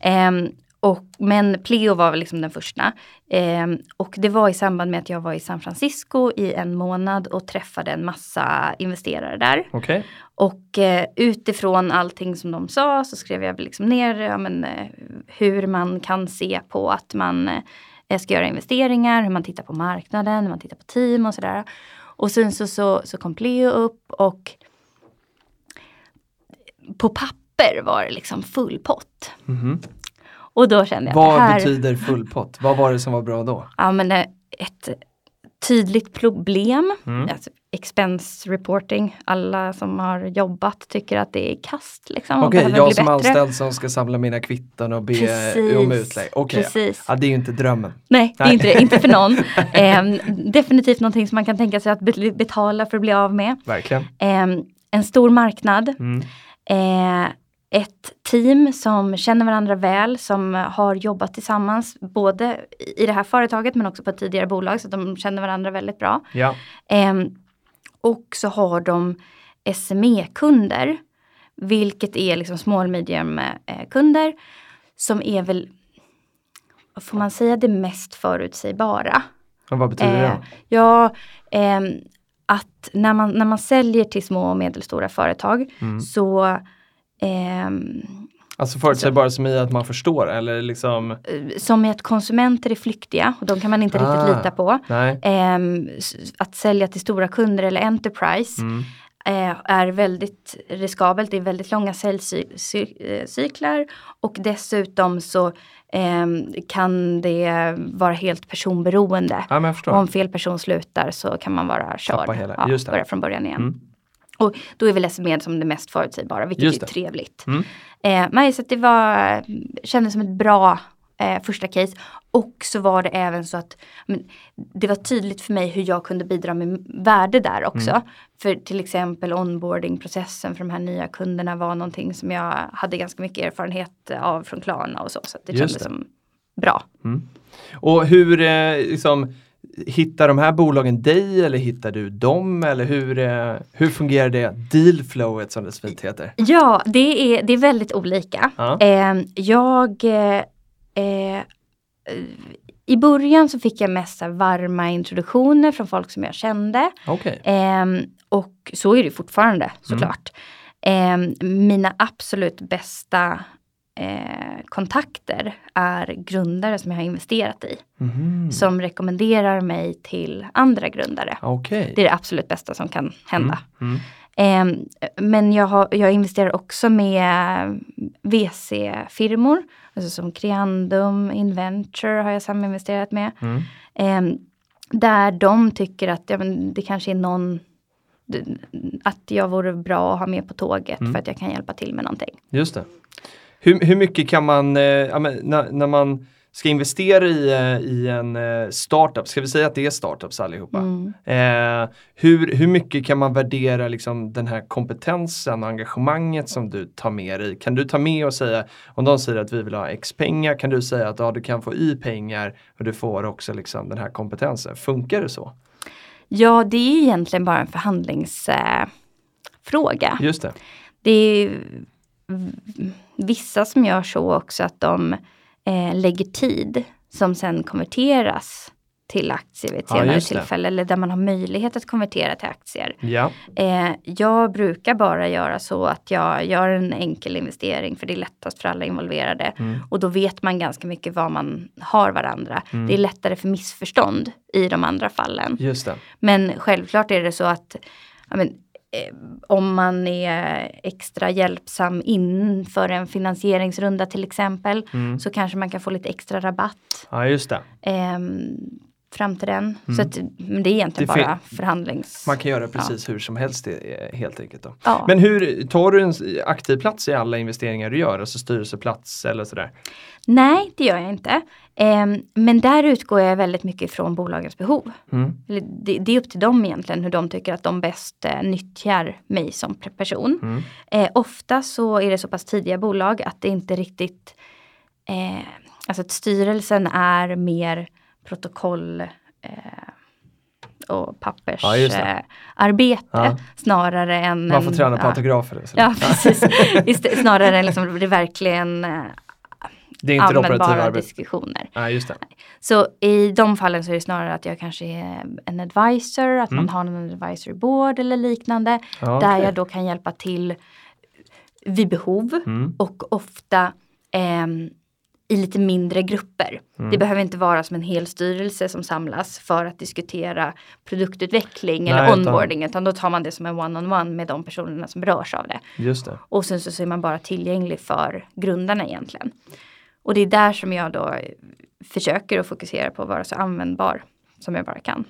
[SPEAKER 3] Ehm, och, men Pleo var väl liksom den första. Ehm, och det var i samband med att jag var i San Francisco i en månad och träffade en massa investerare där.
[SPEAKER 2] Okej,
[SPEAKER 3] Och eh, utifrån allting som de sa så skrev jag liksom ner ja, men, eh, hur man kan se på att man eh, ska göra investeringar, hur man tittar på marknaden, hur man tittar på team och sådär. Och sen så, så, så kom Pleo upp och på papper var det liksom full pott.
[SPEAKER 2] Mhm.
[SPEAKER 3] Och då kände jag
[SPEAKER 2] Vad
[SPEAKER 3] här,
[SPEAKER 2] betyder full pott? Vad var det som var bra då?
[SPEAKER 3] ja men ett tydligt problem.
[SPEAKER 2] Mm.
[SPEAKER 3] Alltså, expense reporting, alla som har jobbat tycker att det är kast liksom.
[SPEAKER 2] Okej,
[SPEAKER 3] behöver
[SPEAKER 2] jag som
[SPEAKER 3] bättre.
[SPEAKER 2] anställd som ska samla mina kvitton och be
[SPEAKER 3] Precis.
[SPEAKER 2] om utlägg. Okej,
[SPEAKER 3] Precis.
[SPEAKER 2] ja, det är ju inte drömmen.
[SPEAKER 3] Nej, det är inte det. Inte för någon. Ehm, definitivt någonting som man kan tänka sig att be- betala för att bli av med.
[SPEAKER 2] Verkligen.
[SPEAKER 3] Ehm, en stor marknad.
[SPEAKER 2] Mm.
[SPEAKER 3] Eh, ett team som känner varandra väl, som har jobbat tillsammans både i det här företaget men också på ett tidigare bolag så att de känner varandra väldigt bra.
[SPEAKER 2] Ja,
[SPEAKER 3] Ehm, och så har de SME-kunder, vilket är liksom small medium eh, kunder som är väl, får man säga det mest förutsägbara?
[SPEAKER 2] Och vad betyder det?
[SPEAKER 3] Eh, ja, ehm, att när man, när man säljer till små och medelstora företag
[SPEAKER 2] Mm.
[SPEAKER 3] så ehm,
[SPEAKER 2] Alltså förutsägbara som i att man förstår eller liksom,
[SPEAKER 3] eh, som är att konsumenter är flyktiga och de kan man inte
[SPEAKER 2] Ah.
[SPEAKER 3] riktigt lita på. s- att sälja till stora kunder eller Enterprise
[SPEAKER 2] Mm.
[SPEAKER 3] eh, är väldigt riskabelt. Det är väldigt långa säljcyklar och dessutom så ehm, kan det vara helt personberoende.
[SPEAKER 2] Ja.
[SPEAKER 3] Om fel person slutar så kan man vara körd. Ja, börja från början igen.
[SPEAKER 2] Mm.
[SPEAKER 3] Och då är väl SMED som det mest förutsägbara, vilket är trevligt.
[SPEAKER 2] Mm.
[SPEAKER 3] Eh, men så det var, kändes som ett bra eh, första case. Och så var det även så att men, det var tydligt för mig hur jag kunde bidra med värde där också.
[SPEAKER 2] Mm.
[SPEAKER 3] För till exempel onboardingprocessen för de här nya kunderna var någonting som jag hade ganska mycket erfarenhet av från Klarna och så. Så det
[SPEAKER 2] Just
[SPEAKER 3] kändes
[SPEAKER 2] det.
[SPEAKER 3] som bra.
[SPEAKER 2] Och hur, eh, liksom, hittar de här bolagen dig eller hittar du dem? Eller hur, eh, hur fungerar det dealflowet som det så fint heter?
[SPEAKER 3] Ja, det är, det är väldigt olika.
[SPEAKER 2] Ja.
[SPEAKER 3] Eh, jag eh, eh, I början så fick jag mest varma introduktioner från folk som jag kände.
[SPEAKER 2] Okej.
[SPEAKER 3] Ehm, och så är det fortfarande såklart. Ehm, mina absolut bästa eh, kontakter är grundare som jag har investerat i.
[SPEAKER 2] Mhm.
[SPEAKER 3] Som rekommenderar mig till andra grundare.
[SPEAKER 2] Okej.
[SPEAKER 3] Det är det absolut bästa som kan hända.
[SPEAKER 2] Mm.
[SPEAKER 3] Ehm, men jag, har, jag investerar också med VC-firmor. Alltså som Creandum, Inventure har jag saminvesterat med.
[SPEAKER 2] Mm.
[SPEAKER 3] Ehm, där de tycker att ja, men det kanske är någon att jag vore bra att ha med på tåget
[SPEAKER 2] Mm.
[SPEAKER 3] för att jag kan hjälpa till med någonting.
[SPEAKER 2] Just det. Hur, hur mycket kan man, eh, när, när man ska investera i, eh, i en eh, startup, ska vi säga att det är startups allihopa?
[SPEAKER 3] Mm.
[SPEAKER 2] Eh, hur, hur mycket kan man värdera liksom, den här kompetensen och engagemanget som du tar med dig? Kan du ta med och säga, om de säger att vi vill ha X pengar, kan du säga att ja, du kan få Y pengar och du får också liksom, den här kompetensen? Funkar det så?
[SPEAKER 3] Ja, det är egentligen bara en förhandlingsfråga. Eh.
[SPEAKER 2] Just det.
[SPEAKER 3] det är vissa som gör så också att de eh, lägger tid som sen konverteras till aktier vid ett
[SPEAKER 2] Ja,
[SPEAKER 3] senare
[SPEAKER 2] det.
[SPEAKER 3] tillfälle eller där man har möjlighet att konvertera till aktier.
[SPEAKER 2] Ja.
[SPEAKER 3] Eh, jag brukar bara göra så att jag gör en enkel investering för det är lättast för alla involverade.
[SPEAKER 2] Mm.
[SPEAKER 3] Och då vet man ganska mycket vad man har varandra.
[SPEAKER 2] Mm.
[SPEAKER 3] Det är lättare för missförstånd i de andra fallen. Men självklart är det så att ja, men, om man är extra hjälpsam inför en finansieringsrunda till exempel
[SPEAKER 2] Mm.
[SPEAKER 3] så kanske man kan få lite extra rabatt
[SPEAKER 2] Ja, just det.
[SPEAKER 3] Fram till den. Så att, men det är egentligen
[SPEAKER 2] Mm. Det
[SPEAKER 3] bara förhandlings...
[SPEAKER 2] Man kan göra precis hur som helst helt enkelt. Då.
[SPEAKER 3] Ja.
[SPEAKER 2] Men hur, tar du en aktiv plats i alla investeringar du gör? Alltså styrelseplats eller sådär?
[SPEAKER 3] Nej, det gör jag inte. Ehm, men där utgår jag väldigt mycket från bolagens behov.
[SPEAKER 2] Mm.
[SPEAKER 3] Det, det är upp till dem egentligen hur de tycker att de bäst eh, nyttjar mig som person.
[SPEAKER 2] Mm.
[SPEAKER 3] Eh, ofta så är det så pass tidiga bolag att det inte riktigt eh, Alltså att styrelsen är mer protokoll eh, och
[SPEAKER 2] Ja,
[SPEAKER 3] pappersarbete eh, arbete
[SPEAKER 2] Ja.
[SPEAKER 3] snarare än
[SPEAKER 2] Man får
[SPEAKER 3] en-
[SPEAKER 2] träna på
[SPEAKER 3] ja.
[SPEAKER 2] autografer.
[SPEAKER 3] Ja, precis. Snarare än liksom det verkligen eh,
[SPEAKER 2] Det är inte
[SPEAKER 3] användbara diskussioner.
[SPEAKER 2] Nej, just det.
[SPEAKER 3] Så i de fallen så är det snarare att jag kanske är en advisor, att
[SPEAKER 2] Mm.
[SPEAKER 3] man har en advisory board eller liknande.
[SPEAKER 2] Ja,
[SPEAKER 3] Där
[SPEAKER 2] okej.
[SPEAKER 3] jag då kan hjälpa till vid behov
[SPEAKER 2] Mm.
[SPEAKER 3] och ofta ehm, i lite mindre grupper.
[SPEAKER 2] Mm.
[SPEAKER 3] Det behöver inte vara som en hel styrelse som samlas för att diskutera produktutveckling
[SPEAKER 2] Nej,
[SPEAKER 3] eller
[SPEAKER 2] utan-
[SPEAKER 3] onboarding utan då tar man det som en one-on-one med de personerna som berörs av det.
[SPEAKER 2] Just det.
[SPEAKER 3] Och sen så, så är man bara tillgänglig för grundarna egentligen. Och det är där som jag då försöker att fokusera på att vara så användbar som jag bara kan.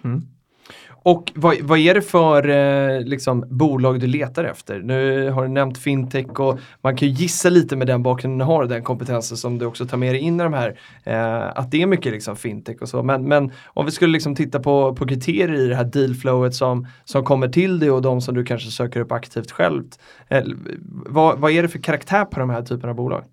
[SPEAKER 2] Och vad, vad är det för eh, liksom, bolag du letar efter? Nu har du nämnt fintech och man kan ju gissa lite med den bakgrunden du har, och den kompetensen som du också tar med dig in i de här, eh, att det är mycket liksom fintech och så. Men, men om vi skulle liksom titta på, på kriterier i det här dealflowet som, som kommer till dig och de som du kanske söker upp aktivt själv. Eh, vad, vad är det för karaktär på de här typerna av bolag?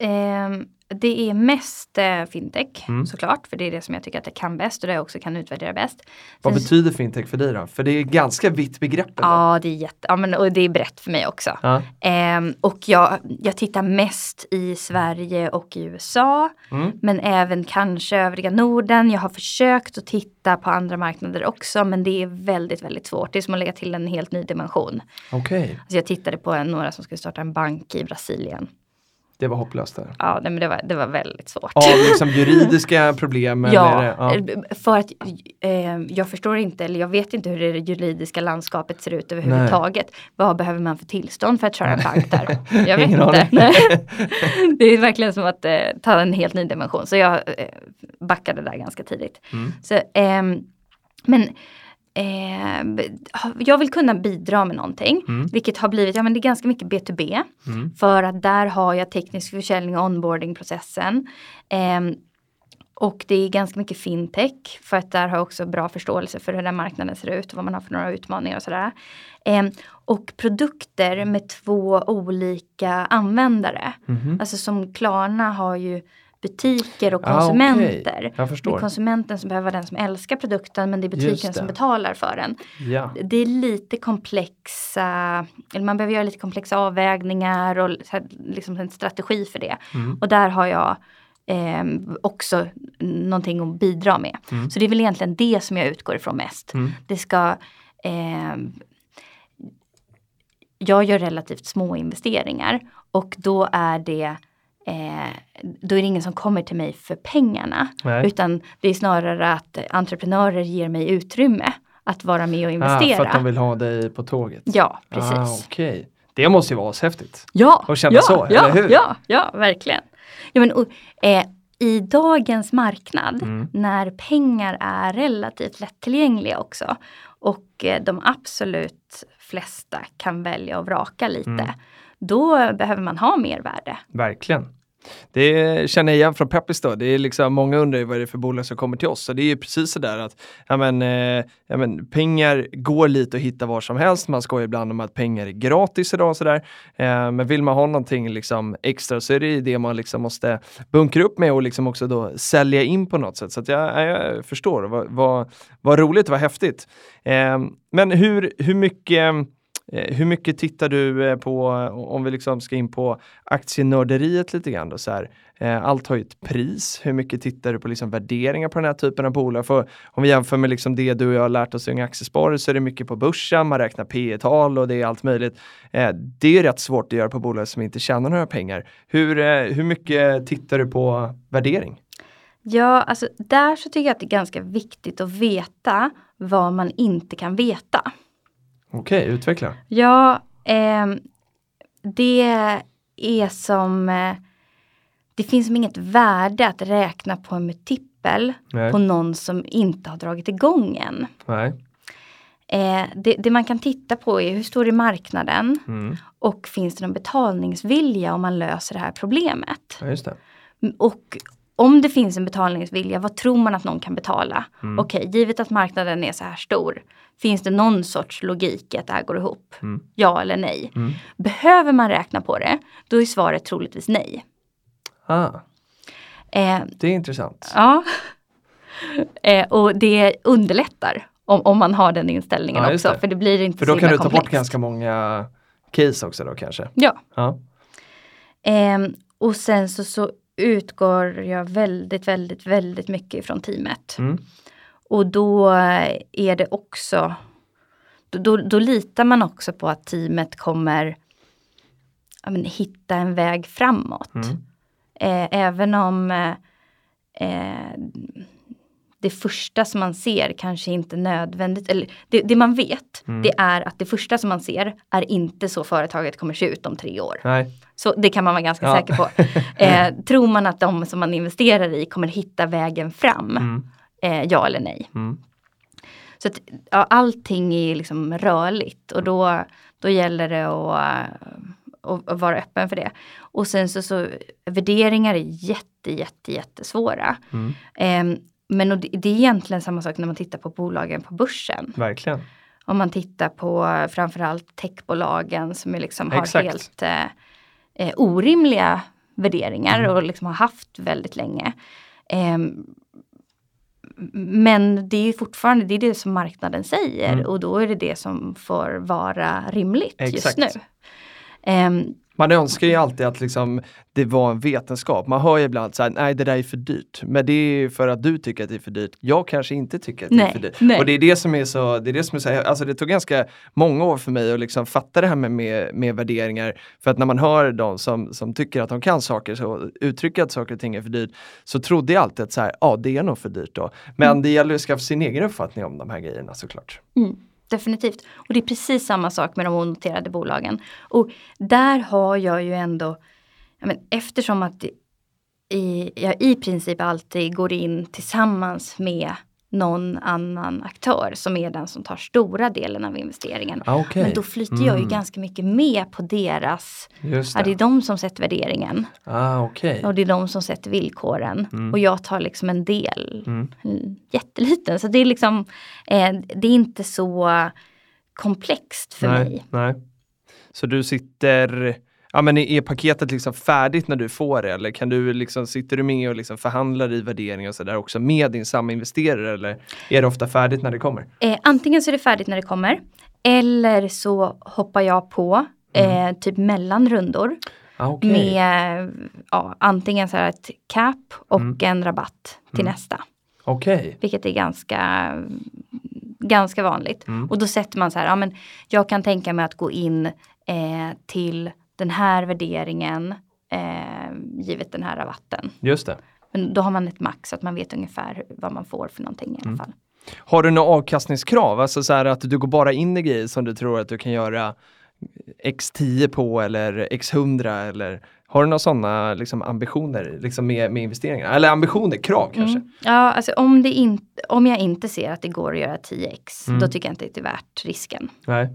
[SPEAKER 3] Um det är mest eh, fintech
[SPEAKER 2] Mm.
[SPEAKER 3] såklart, för det är det som jag tycker att jag kan bäst och det jag också kan utvärdera bäst.
[SPEAKER 2] Vad
[SPEAKER 3] Sen-
[SPEAKER 2] betyder fintech för dig då? För det är ganska vitt begrepp ändå.
[SPEAKER 3] Ja, det är jätte, ja, men, och det är brett för mig också.
[SPEAKER 2] Ja.
[SPEAKER 3] Ehm, och jag, jag tittar mest i Sverige och i USA.
[SPEAKER 2] Mm.
[SPEAKER 3] Men även kanske övriga Norden. Jag har försökt att titta på andra marknader också men det är väldigt, väldigt svårt. Det är som att lägga till en helt ny dimension.
[SPEAKER 2] Okej,
[SPEAKER 3] Alltså jag tittade på några som skulle starta en bank i Brasilien.
[SPEAKER 2] Det var hopplöst där.
[SPEAKER 3] Ja, nej, men det var, det var väldigt svårt.
[SPEAKER 2] Av liksom juridiska problem?
[SPEAKER 3] Ja,
[SPEAKER 2] Eller, ja.
[SPEAKER 3] för att eh, jag förstår inte, eller jag vet inte hur det juridiska landskapet ser ut överhuvudtaget. Vad behöver man för tillstånd för att köra en bank där? Jag vet inte. Nej. Det är verkligen som att eh, ta en helt ny dimension. Så jag eh, backade där ganska tidigt.
[SPEAKER 2] Mm.
[SPEAKER 3] Så, ehm, men eh, jag vill kunna bidra med någonting.
[SPEAKER 2] Mm.
[SPEAKER 3] Vilket har blivit, ja men det är ganska mycket B2B.
[SPEAKER 2] Mm.
[SPEAKER 3] För att där har jag teknisk försäljning och onboardingprocessen. Ehm, och det är ganska mycket fintech för att där har jag också bra förståelse för hur den marknaden ser ut och vad man har för några utmaningar och sådär. Ehm, och produkter med två olika användare.
[SPEAKER 2] Mhm.
[SPEAKER 3] Alltså som Klarna har ju butiker och
[SPEAKER 2] Ah,
[SPEAKER 3] konsumenter.
[SPEAKER 2] Jag
[SPEAKER 3] Det är konsumenten som behöver vara den som älskar produkten men det är butiken
[SPEAKER 2] det.
[SPEAKER 3] som betalar för den.
[SPEAKER 2] Ja.
[SPEAKER 3] Det är lite komplexa, eller man behöver göra lite komplexa avvägningar och liksom en strategi för det.
[SPEAKER 2] Mm.
[SPEAKER 3] Och där har jag eh, också någonting att bidra med.
[SPEAKER 2] Mm.
[SPEAKER 3] Så det är väl egentligen det som jag utgår ifrån mest.
[SPEAKER 2] Mm.
[SPEAKER 3] Det ska eh, Jag gör relativt små investeringar och då är det eh, då är det ingen som kommer till mig för pengarna.
[SPEAKER 2] Nej.
[SPEAKER 3] Utan det är snarare att entreprenörer ger mig utrymme att vara med och
[SPEAKER 2] Ah,
[SPEAKER 3] investera.
[SPEAKER 2] för att de vill ha dig på tåget?
[SPEAKER 3] Ja, precis.
[SPEAKER 2] Ah, Okej, det måste ju vara häftigt.
[SPEAKER 3] Ja,
[SPEAKER 2] Och känna
[SPEAKER 3] ja,
[SPEAKER 2] så,
[SPEAKER 3] ja,
[SPEAKER 2] eller hur?
[SPEAKER 3] Ja, ja, verkligen. Ja, men, och, eh, I dagens marknad
[SPEAKER 2] Mm.
[SPEAKER 3] när pengar är relativt lättillgängliga också och eh, de absolut flesta kan välja och vraka lite.
[SPEAKER 2] Mm.
[SPEAKER 3] Då behöver man ha mer värde.
[SPEAKER 2] Verkligen. Det känner jag igen från Peppis då. Det är liksom, många undrar ju vad det är för bolag som kommer till oss. Så det är ju precis sådär att ja men, eh, ja men, pengar går lite att hitta var som helst. Man skojar ibland om att pengar är gratis idag och sådär. Eh, men vill man ha någonting liksom extra så är det ju det man liksom måste bunkra upp med och liksom också då sälja in på något sätt. Så att jag, jag förstår. Vad, vad, vad roligt, vad häftigt. Eh, men hur, hur mycket Eh, hur mycket tittar du eh, på, om vi liksom ska in på aktienörderiet lite grann då så här. Eh, allt har ju ett pris. Hur mycket tittar du på liksom värderingar på den här typen av bolag? För om vi jämför med liksom det du och jag har lärt oss i Unga Aktiesparare så är det mycket på börsen, man räknar P tal och det är allt möjligt. Det är rätt svårt att göra på bolag som inte tjänar några pengar. Hur, hur mycket tittar du på värdering?
[SPEAKER 3] Ja, alltså där så tycker jag att det är ganska viktigt att veta vad man inte kan veta.
[SPEAKER 2] Okej, utveckla.
[SPEAKER 3] Ja, ehm, det är som eh, det finns som inget värde att räkna på en multipel
[SPEAKER 2] Nej.
[SPEAKER 3] på någon som inte har dragit igång än. Eh, det, det man kan titta på är hur stor är marknaden
[SPEAKER 2] Mm.
[SPEAKER 3] och finns det någon betalningsvilja om man löser det här problemet.
[SPEAKER 2] Ja, just det.
[SPEAKER 3] Och om det finns en betalningsvilja, vad tror man att någon kan betala?
[SPEAKER 2] Mm.
[SPEAKER 3] Okej, givet att marknaden är så här stor, finns det någon sorts logik i att det här går ihop?
[SPEAKER 2] Mm.
[SPEAKER 3] Ja eller nej?
[SPEAKER 2] Mm.
[SPEAKER 3] Behöver man räkna på det, då är svaret troligtvis nej.
[SPEAKER 2] Ah,
[SPEAKER 3] Eh,
[SPEAKER 2] det är intressant.
[SPEAKER 3] ja. eh, och det underlättar om, om man har den inställningen
[SPEAKER 2] Ja,
[SPEAKER 3] också, för det blir inte
[SPEAKER 2] För
[SPEAKER 3] så
[SPEAKER 2] då kan
[SPEAKER 3] himla
[SPEAKER 2] du ta bort
[SPEAKER 3] komplext.
[SPEAKER 2] ganska många case också då kanske?
[SPEAKER 3] Ja.
[SPEAKER 2] Ja.
[SPEAKER 3] Ehm, och sen så, så utgår jag väldigt, väldigt, väldigt mycket ifrån teamet.
[SPEAKER 2] Mm.
[SPEAKER 3] Och då är det också, då, då, då litar man också på att teamet kommer ja, men, hitta en väg framåt.
[SPEAKER 2] Mm.
[SPEAKER 3] Eh, även om eh, eh, det första som man ser kanske inte nödvändigt, eller det, det man vet,
[SPEAKER 2] Mm.
[SPEAKER 3] det är att det första som man ser är inte så företaget kommer se ut om tre år.
[SPEAKER 2] Nej.
[SPEAKER 3] Så det kan man vara ganska
[SPEAKER 2] Ja.
[SPEAKER 3] säker på. Eh, tror man att de som man investerar i kommer hitta vägen fram?
[SPEAKER 2] Mm.
[SPEAKER 3] Eh, ja eller nej?
[SPEAKER 2] Mm.
[SPEAKER 3] Så att, ja, allting är liksom rörligt och då, då gäller det att, eh, att, att vara öppen för det. Och sen så, så värderingar är jätte, jätte, jättesvåra.
[SPEAKER 2] Mm.
[SPEAKER 3] Eh, men det, är egentligen samma sak när man tittar på bolagen på börsen.
[SPEAKER 2] Verkligen.
[SPEAKER 3] Om man tittar på eh, framförallt techbolagen som är liksom har
[SPEAKER 2] Exakt.
[SPEAKER 3] helt eh, eh, orimliga värderingar och liksom har haft väldigt länge. Eh, men det är fortfarande det, är det som marknaden säger
[SPEAKER 2] Mm.
[SPEAKER 3] och då är det det som får vara rimligt
[SPEAKER 2] Exakt.
[SPEAKER 3] just nu. Ehm,
[SPEAKER 2] Man önskar ju alltid att liksom, det var en vetenskap. Man hör ju ibland så här, nej det där är för dyrt. Men det är för att du tycker att det är för dyrt. Jag kanske inte tycker att det är
[SPEAKER 3] Nej,
[SPEAKER 2] för dyrt.
[SPEAKER 3] nej.
[SPEAKER 2] Och det är det som är så, det är det som är så alltså det tog ganska många år för mig att liksom fatta det här med, med, med värderingar. För att när man hör de som, som tycker att de kan saker, så uttrycker att saker och ting är för dyrt, så trodde jag alltid att så här, ja det är nog för dyrt då. Men
[SPEAKER 3] Mm.
[SPEAKER 2] det gäller att skaffa sin egen uppfattning om de här grejerna såklart.
[SPEAKER 3] Mm, definitivt. Och det är precis samma sak med de onoterade bolagen. Och där har jag ju ändå, ja, men eftersom att i, jag i princip alltid går in tillsammans med någon annan aktör som är den som tar stora delen av investeringen.
[SPEAKER 2] Ah, okay.
[SPEAKER 3] Men då flyter jag ju
[SPEAKER 2] Mm.
[SPEAKER 3] ganska mycket med på deras,
[SPEAKER 2] Just
[SPEAKER 3] ja, det är
[SPEAKER 2] det.
[SPEAKER 3] de som sätter värderingen.
[SPEAKER 2] Ah, okej.
[SPEAKER 3] Och det är de som sätter villkoren.
[SPEAKER 2] Mm.
[SPEAKER 3] Och jag tar liksom en del,
[SPEAKER 2] Mm.
[SPEAKER 3] en jätteliten. Så det är liksom, eh, det är inte så komplext för
[SPEAKER 2] nej,
[SPEAKER 3] mig.
[SPEAKER 2] Nej. Så du sitter, ja men är paketet liksom färdigt när du får det eller kan du liksom, sitter du med och liksom förhandlar i värdering och sådär också med din saminvesterare eller är det ofta färdigt när det kommer?
[SPEAKER 3] Eh, antingen så är det färdigt när det kommer. Eller så hoppar jag på eh, typ mellan rundor.
[SPEAKER 2] Ah, okej.
[SPEAKER 3] Med ja, antingen så här ett cap och
[SPEAKER 2] Mm.
[SPEAKER 3] en rabatt till
[SPEAKER 2] Mm.
[SPEAKER 3] nästa.
[SPEAKER 2] Okej.
[SPEAKER 3] Vilket är ganska, ganska vanligt.
[SPEAKER 2] Mm.
[SPEAKER 3] Och då sätter man så här, ja men jag kan tänka mig att gå in eh, till den här värderingen eh, givet den här rabatten.
[SPEAKER 2] Just det.
[SPEAKER 3] Men då har man ett max så att man vet ungefär vad man får för någonting i alla
[SPEAKER 2] Mm.
[SPEAKER 3] fall.
[SPEAKER 2] Har du några avkastningskrav? Alltså så här att du går bara in i grejer som du tror att du kan göra x10 på eller x100 eller har du några sådana liksom, ambitioner liksom med, med investeringar? Eller ambitioner, krav kanske?
[SPEAKER 3] Mm. Ja, alltså om, det inte, om jag inte ser att det går att göra 10x,
[SPEAKER 2] Mm.
[SPEAKER 3] då tycker jag inte att det är värt risken.
[SPEAKER 2] Nej.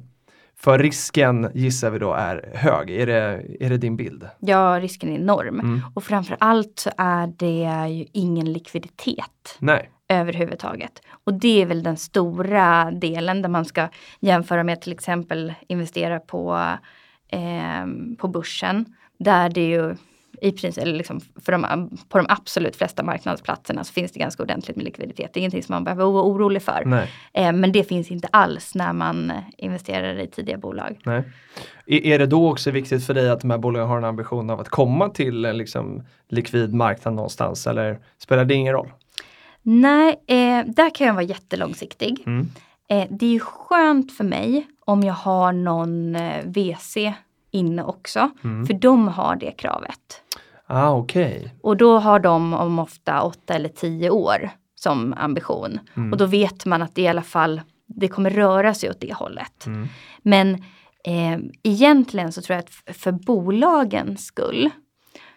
[SPEAKER 2] För risken gissar vi då är hög, är det, är det din bild?
[SPEAKER 3] Ja, risken är enorm.
[SPEAKER 2] Mm.
[SPEAKER 3] Och framför allt så är det ju ingen likviditet
[SPEAKER 2] Nej.
[SPEAKER 3] överhuvudtaget. Och det är väl den stora delen där man ska jämföra med till exempel investera på, eh, på börsen. Där det ju i princip, eller liksom för de, på de absolut flesta marknadsplatserna så finns det ganska ordentligt med likviditet. Det är ingenting som man behöver vara orolig för. Eh, men det finns inte alls när man investerar i tidiga bolag.
[SPEAKER 2] Nej. Är, det då också viktigt för dig att de här bolagen har en ambition av att komma till liksom, likvid marknad någonstans eller spelar det ingen roll?
[SPEAKER 3] Nej, eh, där kan jag vara jättelångsiktig.
[SPEAKER 2] Mm.
[SPEAKER 3] Eh, det är skönt för mig om jag har någon eh, VC inne också.
[SPEAKER 2] Mm.
[SPEAKER 3] För de har det kravet.
[SPEAKER 2] Ah, okej.
[SPEAKER 3] Och då har de om ofta åtta eller tio år som ambition.
[SPEAKER 2] Mm.
[SPEAKER 3] Och då vet man att det i alla fall det kommer röra sig åt det hållet.
[SPEAKER 2] Mm.
[SPEAKER 3] Men eh, egentligen så tror jag att för bolagens skull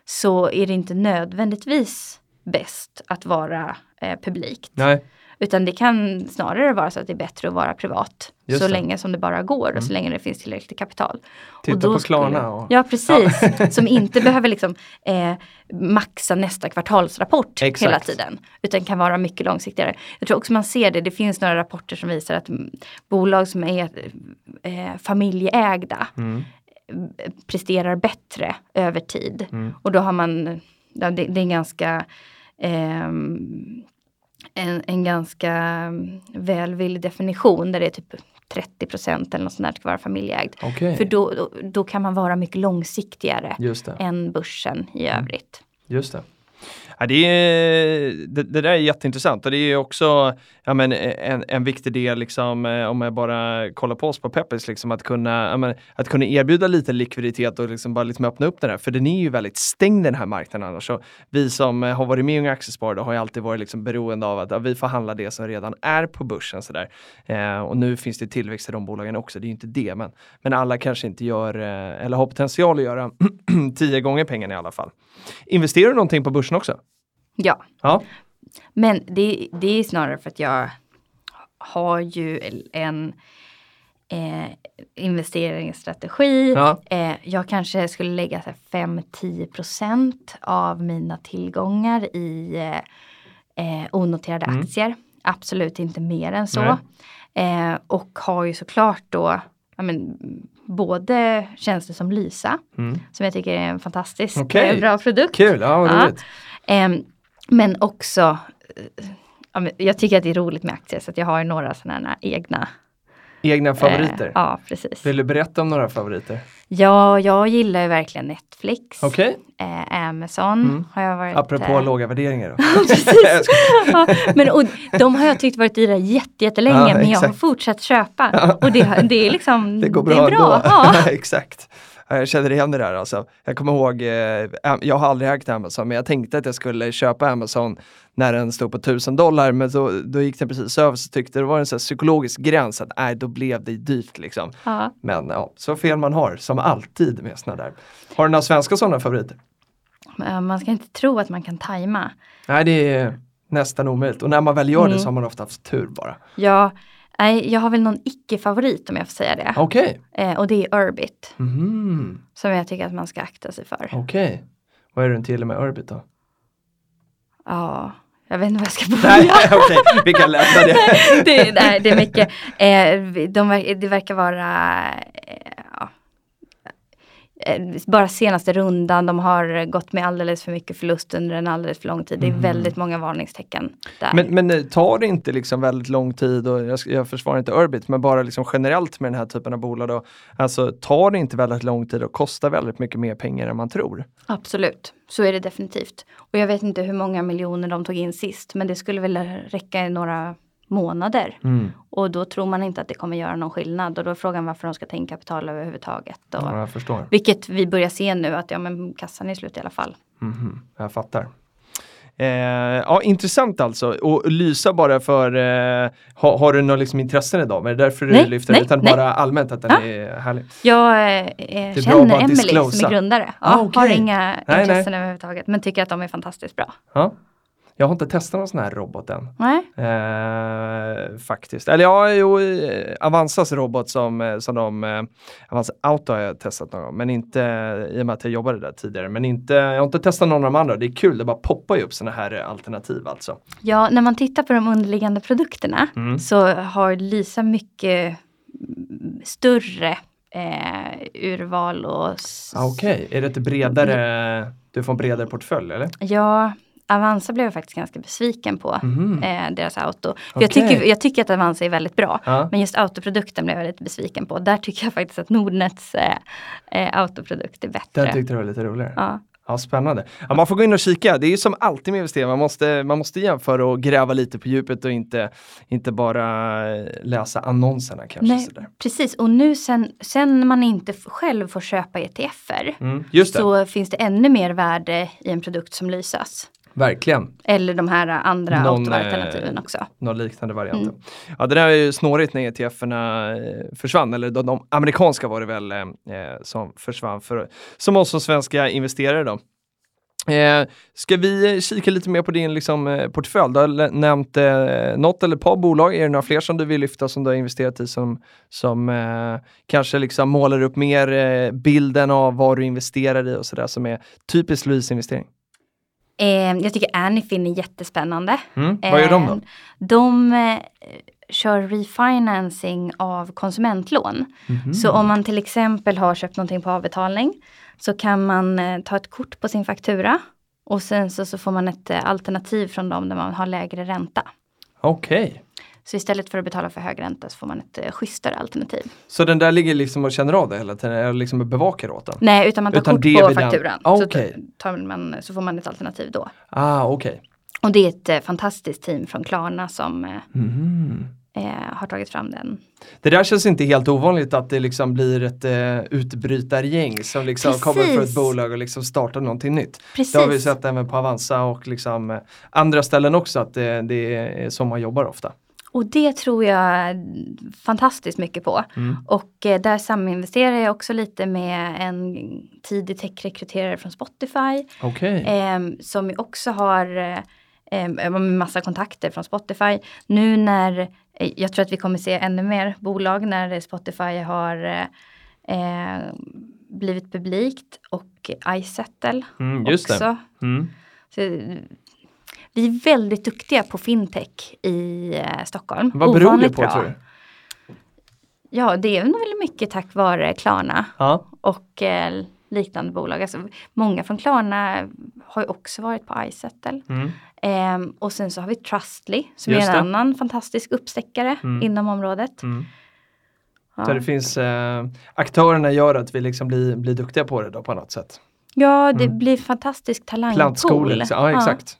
[SPEAKER 3] så är det inte nödvändigtvis bäst att vara eh, publikt.
[SPEAKER 2] Nej.
[SPEAKER 3] Utan det kan snarare vara så att det är bättre att vara privat.
[SPEAKER 2] Just
[SPEAKER 3] så
[SPEAKER 2] det.
[SPEAKER 3] länge som det bara går och
[SPEAKER 2] Mm.
[SPEAKER 3] så länge det finns tillräckligt kapital.
[SPEAKER 2] Titta på Klarna och-
[SPEAKER 3] Ja precis, som inte behöver liksom eh, maxa nästa kvartalsrapport
[SPEAKER 2] Exakt.
[SPEAKER 3] hela tiden. Utan kan vara mycket långsiktigare. Jag tror också man ser det, det finns några rapporter som visar att bolag som är eh, familjeägda
[SPEAKER 2] Mm.
[SPEAKER 3] eh, presterar bättre över tid.
[SPEAKER 2] Mm.
[SPEAKER 3] Och då har man, ja, det, det är en ganska ehm, en, en ganska mm, välvillig definition där det är typ 30% eller något sånt där ska vara familjeägd.
[SPEAKER 2] Okej,
[SPEAKER 3] För då, då, då kan man vara mycket långsiktigare än börsen i övrigt.
[SPEAKER 2] Just det. Ja, det, är, det, det där är jätteintressant och det är också ja, men, eh, en, en viktig del liksom, eh, om jag bara kollar på oss på Peppers, liksom, att, kunna, ja, men, att kunna erbjuda lite likviditet och liksom bara liksom öppna upp den här. För den är ju väldigt stängd den här marknaden annars. Så vi som eh, har varit med i Unga Aktiesparare har ju alltid varit liksom beroende av att ja, vi får handla det som redan är på börsen. Så där. Eh, och nu finns det tillväxt i de bolagen också, det är ju inte det. Men, men alla kanske inte gör, eller har potential att göra tio gånger pengarna i alla fall. Investerar du någonting på börsen också?
[SPEAKER 3] Ja,
[SPEAKER 2] Ja.
[SPEAKER 3] men det, det är snarare för att jag har ju en eh, investeringsstrategi.
[SPEAKER 2] Ja.
[SPEAKER 3] Eh, jag kanske skulle lägga så här 5-10 av mina tillgångar i eh, eh, onoterade
[SPEAKER 2] Mm.
[SPEAKER 3] aktier. Absolut inte mer än så. Eh, och har ju såklart då ja, men, både tjänster som Lysa,
[SPEAKER 2] Mm.
[SPEAKER 3] som jag tycker är en fantastisk eh, bra produkt.
[SPEAKER 2] Kul, ja vad
[SPEAKER 3] Ja.
[SPEAKER 2] roligt.
[SPEAKER 3] Ehm, men också, eh, jag tycker att det är roligt med aktier så att jag har några sådana egna.
[SPEAKER 2] Egna favoriter.
[SPEAKER 3] Eh, ja, precis.
[SPEAKER 2] Vill du berätta om några favoriter?
[SPEAKER 3] Ja, jag gillar ju verkligen Netflix.
[SPEAKER 2] Okej,
[SPEAKER 3] Eh, Amazon
[SPEAKER 2] Mm.
[SPEAKER 3] har jag varit.
[SPEAKER 2] apropå
[SPEAKER 3] eh,
[SPEAKER 2] låga värderingar då.
[SPEAKER 3] Precis. ja, men, och, de har jag tyckt varit det jätte, jättelänge
[SPEAKER 2] Ja,
[SPEAKER 3] men jag har fortsatt köpa. Och det, det är liksom,
[SPEAKER 2] Det går
[SPEAKER 3] det
[SPEAKER 2] bra,
[SPEAKER 3] är bra. Ja.
[SPEAKER 2] Exakt. Ja, Jag känner igen det där alltså. Jag kommer ihåg, eh, jag har aldrig ägt Amazon, men jag tänkte att jag skulle köpa Amazon när den stod på 1000 dollar, men då, då gick den precis över så tyckte det var en sån psykologisk gräns att nej, då blev det dyrt liksom.
[SPEAKER 3] Ja.
[SPEAKER 2] Men ja, så fel man har, som alltid med såna där. Har du några svenska sådana favoriter?
[SPEAKER 3] Men Man ska inte tro att man kan tajma.
[SPEAKER 2] Nej, det är nästan omöjligt. Och när man väl gör det
[SPEAKER 3] Mm.
[SPEAKER 2] så har man ofta haft tur bara.
[SPEAKER 3] Ja, nej, jag har väl någon icke-favorit om jag får säga det.
[SPEAKER 2] Okej.
[SPEAKER 3] Eh, och det är Urbit.
[SPEAKER 2] Mhm.
[SPEAKER 3] Som jag tycker att man ska akta sig för.
[SPEAKER 2] Okej. Vad är det inte gillar med Urbit då?
[SPEAKER 3] Ja, jag vet inte vad jag ska börja.
[SPEAKER 2] Nej, okej, vi kan lämna det.
[SPEAKER 3] det, nej, det är mycket. Eh, de, det verkar vara eh, bara senaste rundan, de har gått med alldeles för mycket förlust under en alldeles för lång tid. Det är väldigt många varningstecken där.
[SPEAKER 2] Men, men eh, tar det inte liksom väldigt lång tid och jag, jag försvarar inte Urbit men bara liksom generellt med den här typen av bolag då. Alltså tar det inte väldigt lång tid och kostar väldigt mycket mer pengar än man tror?
[SPEAKER 3] Absolut, så är det definitivt. Och jag vet inte hur många miljoner de tog in sist, men det skulle väl räcka i några månader. Och då tror man inte att det kommer göra någon skillnad och då är frågan varför de ska ta in kapital överhuvudtaget. Och,
[SPEAKER 2] Ja, jag förstår.
[SPEAKER 3] Vilket vi börjar se nu att ja men kassan är slut i alla fall.
[SPEAKER 2] Mhm, jag fattar. Eh, ja, intressant alltså. Och Lysa bara för, eh, har, har du några liksom intressen idag? Är det därför du
[SPEAKER 3] Nej,
[SPEAKER 2] lyfter
[SPEAKER 3] nej,
[SPEAKER 2] Utan
[SPEAKER 3] nej.
[SPEAKER 2] bara allmänt att den
[SPEAKER 3] Ja.
[SPEAKER 2] är härlig?
[SPEAKER 3] Jag eh, känner Emily som är grundare. Ja,
[SPEAKER 2] Ah, okej.
[SPEAKER 3] Har inga
[SPEAKER 2] Nej,
[SPEAKER 3] intressen överhuvudtaget men tycker att de är fantastiskt bra.
[SPEAKER 2] Ja. Jag har inte testat någon sån här robot än. Eh, faktiskt. Eller ja, jo, eh, Avanzas robot som, eh, som de, eh, Avanza Auto har jag testat någon gång, men inte i och med att jag jobbade där tidigare. Men inte, jag har inte testat någon av de andra. Det är kul, det bara poppar ju upp såna här alternativ alltså.
[SPEAKER 3] Ja, när man tittar på de underliggande produkterna
[SPEAKER 2] Mm.
[SPEAKER 3] så har Lisa mycket mm, större eh, urval och
[SPEAKER 2] Ah, Okej, är det ett bredare, du får en bredare portfölj eller?
[SPEAKER 3] Ja, Avanza blev jag faktiskt ganska besviken på.
[SPEAKER 2] Mhm.
[SPEAKER 3] Eh, deras auto.
[SPEAKER 2] Okej.
[SPEAKER 3] jag, tycker, jag tycker att Avanza är väldigt bra.
[SPEAKER 2] Ja.
[SPEAKER 3] Men just autoprodukten blev jag lite besviken på. Där tycker jag faktiskt att Nordnets eh, eh, autoprodukt är bättre.
[SPEAKER 2] Den tyckte du var lite roligare.
[SPEAKER 3] ja.
[SPEAKER 2] Ja, spännande. Ja, man får gå in och kika. Det är ju som alltid med investeringar, man måste, man måste jämföra och gräva lite på djupet och inte, inte bara läsa annonserna kanske.
[SPEAKER 3] Nej,
[SPEAKER 2] Sådär.
[SPEAKER 3] precis, och nu sen, sen man inte själv får köpa ETFer
[SPEAKER 2] Mm,
[SPEAKER 3] så finns det ännu mer värde i en produkt som Lysas.
[SPEAKER 2] Verkligen.
[SPEAKER 3] Eller de här andra
[SPEAKER 2] Någon, eh,
[SPEAKER 3] också.
[SPEAKER 2] Någon liknande variant.
[SPEAKER 3] Mm.
[SPEAKER 2] Ja, det där är ju snårigt när ETF-erna eh, försvann, eller de, de amerikanska var det väl eh, eh, som försvann för, som oss som svenska investerare då. Eh, ska vi kika lite mer på din liksom, portfölj? Du har nämnt eh, något eller ett par bolag. Är det några fler som du vill lyfta som du har investerat i som, som eh, kanske liksom målar upp mer eh, bilden av vad du investerar i och sådär som är typiskt Louise-investering?
[SPEAKER 3] Eh, jag tycker Anyfin är jättespännande.
[SPEAKER 2] Mm. Vad gör de då?
[SPEAKER 3] Eh, De eh, kör refinancing av konsumentlån.
[SPEAKER 2] Mhm.
[SPEAKER 3] Så om man till exempel har köpt någonting på avbetalning så kan man eh, ta ett kort på sin faktura och sen så, så får man ett eh, alternativ från dem där man har lägre ränta.
[SPEAKER 2] Okej.
[SPEAKER 3] Så istället för att betala för hög ränta så får man ett eh, schysstare alternativ.
[SPEAKER 2] Så den där ligger liksom och känner av det hela tiden, eller liksom bevakar åt den?
[SPEAKER 3] Nej, utan man tar
[SPEAKER 2] Utan
[SPEAKER 3] kort på fakturan.
[SPEAKER 2] Ah,
[SPEAKER 3] så,
[SPEAKER 2] okej.
[SPEAKER 3] tar man, så får man ett alternativ då.
[SPEAKER 2] Ah, okej.
[SPEAKER 3] Och det är ett eh, fantastiskt team från Klarna som eh,
[SPEAKER 2] Mhm.
[SPEAKER 3] eh, har tagit fram den.
[SPEAKER 2] Det där känns inte helt ovanligt att det liksom blir ett uh, utbrytargäng som liksom
[SPEAKER 3] Precis.
[SPEAKER 2] kommer från ett bolag och liksom startar någonting nytt.
[SPEAKER 3] Precis.
[SPEAKER 2] Det har vi sett även på Avanza och liksom eh, andra ställen också att det, det är så man jobbar ofta.
[SPEAKER 3] Och det tror jag fantastiskt mycket på.
[SPEAKER 2] Mm.
[SPEAKER 3] Och eh, där saminvesterar jag också lite med en tidig techrekryterare från Spotify.
[SPEAKER 2] Okej.
[SPEAKER 3] Eh, som också har eh, eh, massa kontakter från Spotify. Nu när, eh, jag tror att vi kommer se ännu mer bolag när Spotify har eh, eh, blivit publikt och iSettle
[SPEAKER 2] Mm,
[SPEAKER 3] också.
[SPEAKER 2] Mm.
[SPEAKER 3] Så, vi är väldigt duktiga på fintech i eh, Stockholm.
[SPEAKER 2] Vad beror det
[SPEAKER 3] Ovanligt
[SPEAKER 2] på
[SPEAKER 3] bra.
[SPEAKER 2] tror du?
[SPEAKER 3] Ja, det är nog väldigt mycket tack vare Klarna
[SPEAKER 2] Ja.
[SPEAKER 3] och eh, liknande bolag. Alltså, många från Klarna har ju också varit på iSettle.
[SPEAKER 2] Mm.
[SPEAKER 3] Ehm, och sen så har vi Trustly som
[SPEAKER 2] Just
[SPEAKER 3] är
[SPEAKER 2] det.
[SPEAKER 3] en annan fantastisk uppstäckare
[SPEAKER 2] Mm.
[SPEAKER 3] inom området.
[SPEAKER 2] Mm.
[SPEAKER 3] Ja.
[SPEAKER 2] Så det finns, eh, aktörerna gör att vi liksom blir, blir duktiga på det då på något sätt.
[SPEAKER 3] Ja, det
[SPEAKER 2] Mm.
[SPEAKER 3] blir fantastisk talangpool.
[SPEAKER 2] Plantskolor, liksom. ja exakt.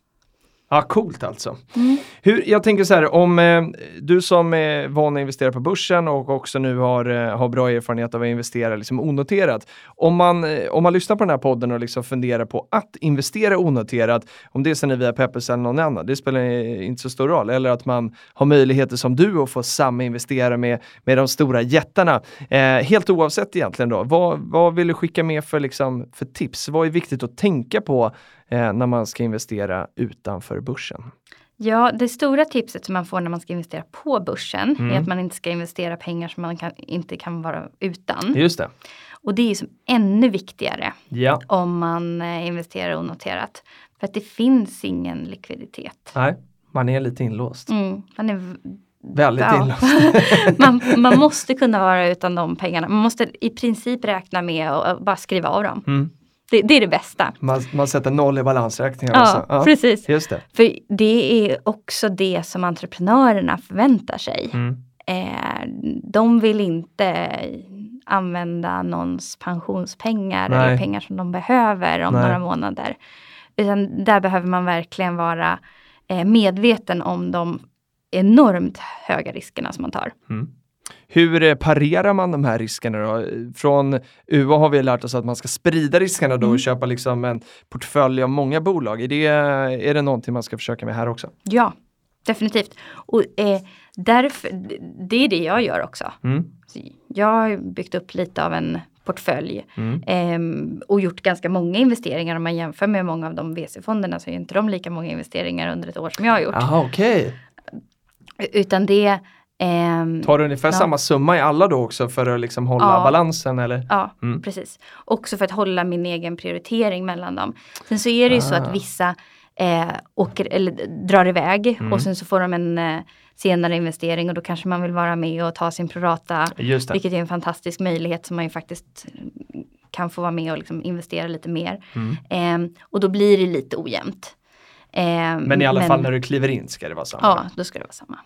[SPEAKER 2] Ja, coolt alltså.
[SPEAKER 3] Mm.
[SPEAKER 2] Hur, jag tänker så här, om eh, du som är van att investera på börsen och också nu har, eh, har bra erfarenhet av att investera liksom onoterat. Om man, eh, om man lyssnar på den här podden och liksom funderar på att investera onoterat, om det är sen är via Peppers eller någon annan, det spelar eh, inte så stor roll. Eller att man har möjligheter som du att få samma investera med, med de stora jättarna. Eh, helt oavsett egentligen då, vad, vad vill du skicka med för, liksom, för tips? Vad är viktigt att tänka på eh, när man ska investera utanför börsen?
[SPEAKER 3] Ja, det stora tipset som man får när man ska investera på börsen
[SPEAKER 2] Mm.
[SPEAKER 3] är att man inte ska investera pengar som man kan, inte kan vara utan.
[SPEAKER 2] Just det.
[SPEAKER 3] Och det är som ännu viktigare
[SPEAKER 2] Ja.
[SPEAKER 3] om man eh, investerar onoterat. För att det finns ingen likviditet.
[SPEAKER 2] Nej, man är lite inlåst.
[SPEAKER 3] Mm, man, är,
[SPEAKER 2] Väldigt
[SPEAKER 3] ja.
[SPEAKER 2] inlåst.
[SPEAKER 3] man, man måste kunna vara utan de pengarna. Man måste i princip räkna med att bara skriva av dem.
[SPEAKER 2] Mm.
[SPEAKER 3] Det, det är det bästa.
[SPEAKER 2] Man, man sätter noll i balansräkningen.
[SPEAKER 3] Ja,
[SPEAKER 2] alltså.
[SPEAKER 3] precis.
[SPEAKER 2] Just det.
[SPEAKER 3] För det är också det som entreprenörerna förväntar sig.
[SPEAKER 2] Mm.
[SPEAKER 3] Eh, de vill inte använda någons pensionspengar
[SPEAKER 2] Nej.
[SPEAKER 3] eller pengar som de behöver om
[SPEAKER 2] Nej.
[SPEAKER 3] några månader. Utan där behöver man verkligen vara eh, medveten om de enormt höga riskerna som man tar.
[SPEAKER 2] Mm. Hur eh, parerar man de här riskerna då? Från UA har vi lärt oss att man ska sprida riskerna då och
[SPEAKER 3] Mm.
[SPEAKER 2] köpa liksom en portfölj av många bolag. Är det, är det någonting man ska försöka med här också?
[SPEAKER 3] Ja, definitivt. Och eh, därför, det är det jag gör också.
[SPEAKER 2] Mm.
[SPEAKER 3] Jag har byggt upp lite av en portfölj
[SPEAKER 2] Mm.
[SPEAKER 3] ehm, och gjort ganska många investeringar. Om man jämför med många av de VC-fonderna så är inte de lika många investeringar under ett år som jag har gjort.
[SPEAKER 2] Jaha, okej.
[SPEAKER 3] Utan det ehm,
[SPEAKER 2] Tar du ungefär
[SPEAKER 3] Ja.
[SPEAKER 2] samma summa i alla då också för att liksom hålla
[SPEAKER 3] Ja.
[SPEAKER 2] balansen eller?
[SPEAKER 3] Ja,
[SPEAKER 2] Mm.
[SPEAKER 3] precis. Också för att hålla min egen prioritering mellan dem. Sen så är det ju så
[SPEAKER 2] Ah.
[SPEAKER 3] att vissa eh, åker, eller drar iväg
[SPEAKER 2] Mm.
[SPEAKER 3] och sen så får de en eh, senare investering och då kanske man vill vara med och ta sin prorata.
[SPEAKER 2] Just det.
[SPEAKER 3] Vilket är en fantastisk möjlighet som man ju faktiskt kan få vara med och liksom investera lite mer.
[SPEAKER 2] Mm.
[SPEAKER 3] Ehm, och då blir det lite ojämnt. Ehm,
[SPEAKER 2] Men i alla fall när du kliver in ska det vara samma.
[SPEAKER 3] Ja, då ska det vara samma.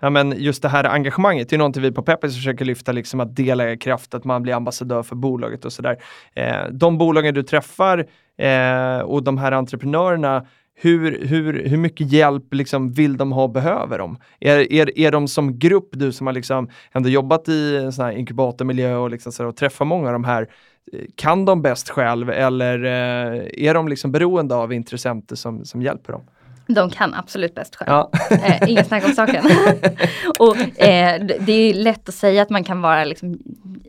[SPEAKER 2] Ja, men just det här engagemanget, det är någonting vi på Peppers försöker lyfta, liksom att dela kraft, att man blir ambassadör för bolaget och sådär. Eh, de bolagen du träffar eh, och de här entreprenörerna, hur, hur, hur mycket hjälp liksom vill de ha och behöver de? Är, är, är de som grupp, du som har liksom ändå jobbat i en sån här inkubatormiljö och, liksom så och träffar många av de här, eh, kan de bäst själv eller eh, är de liksom beroende av intressenter som, som hjälper dem?
[SPEAKER 3] De kan absolut bäst själv.
[SPEAKER 2] Ja.
[SPEAKER 3] Eh, inga snack om saken. och eh, det är lätt att säga att man kan vara liksom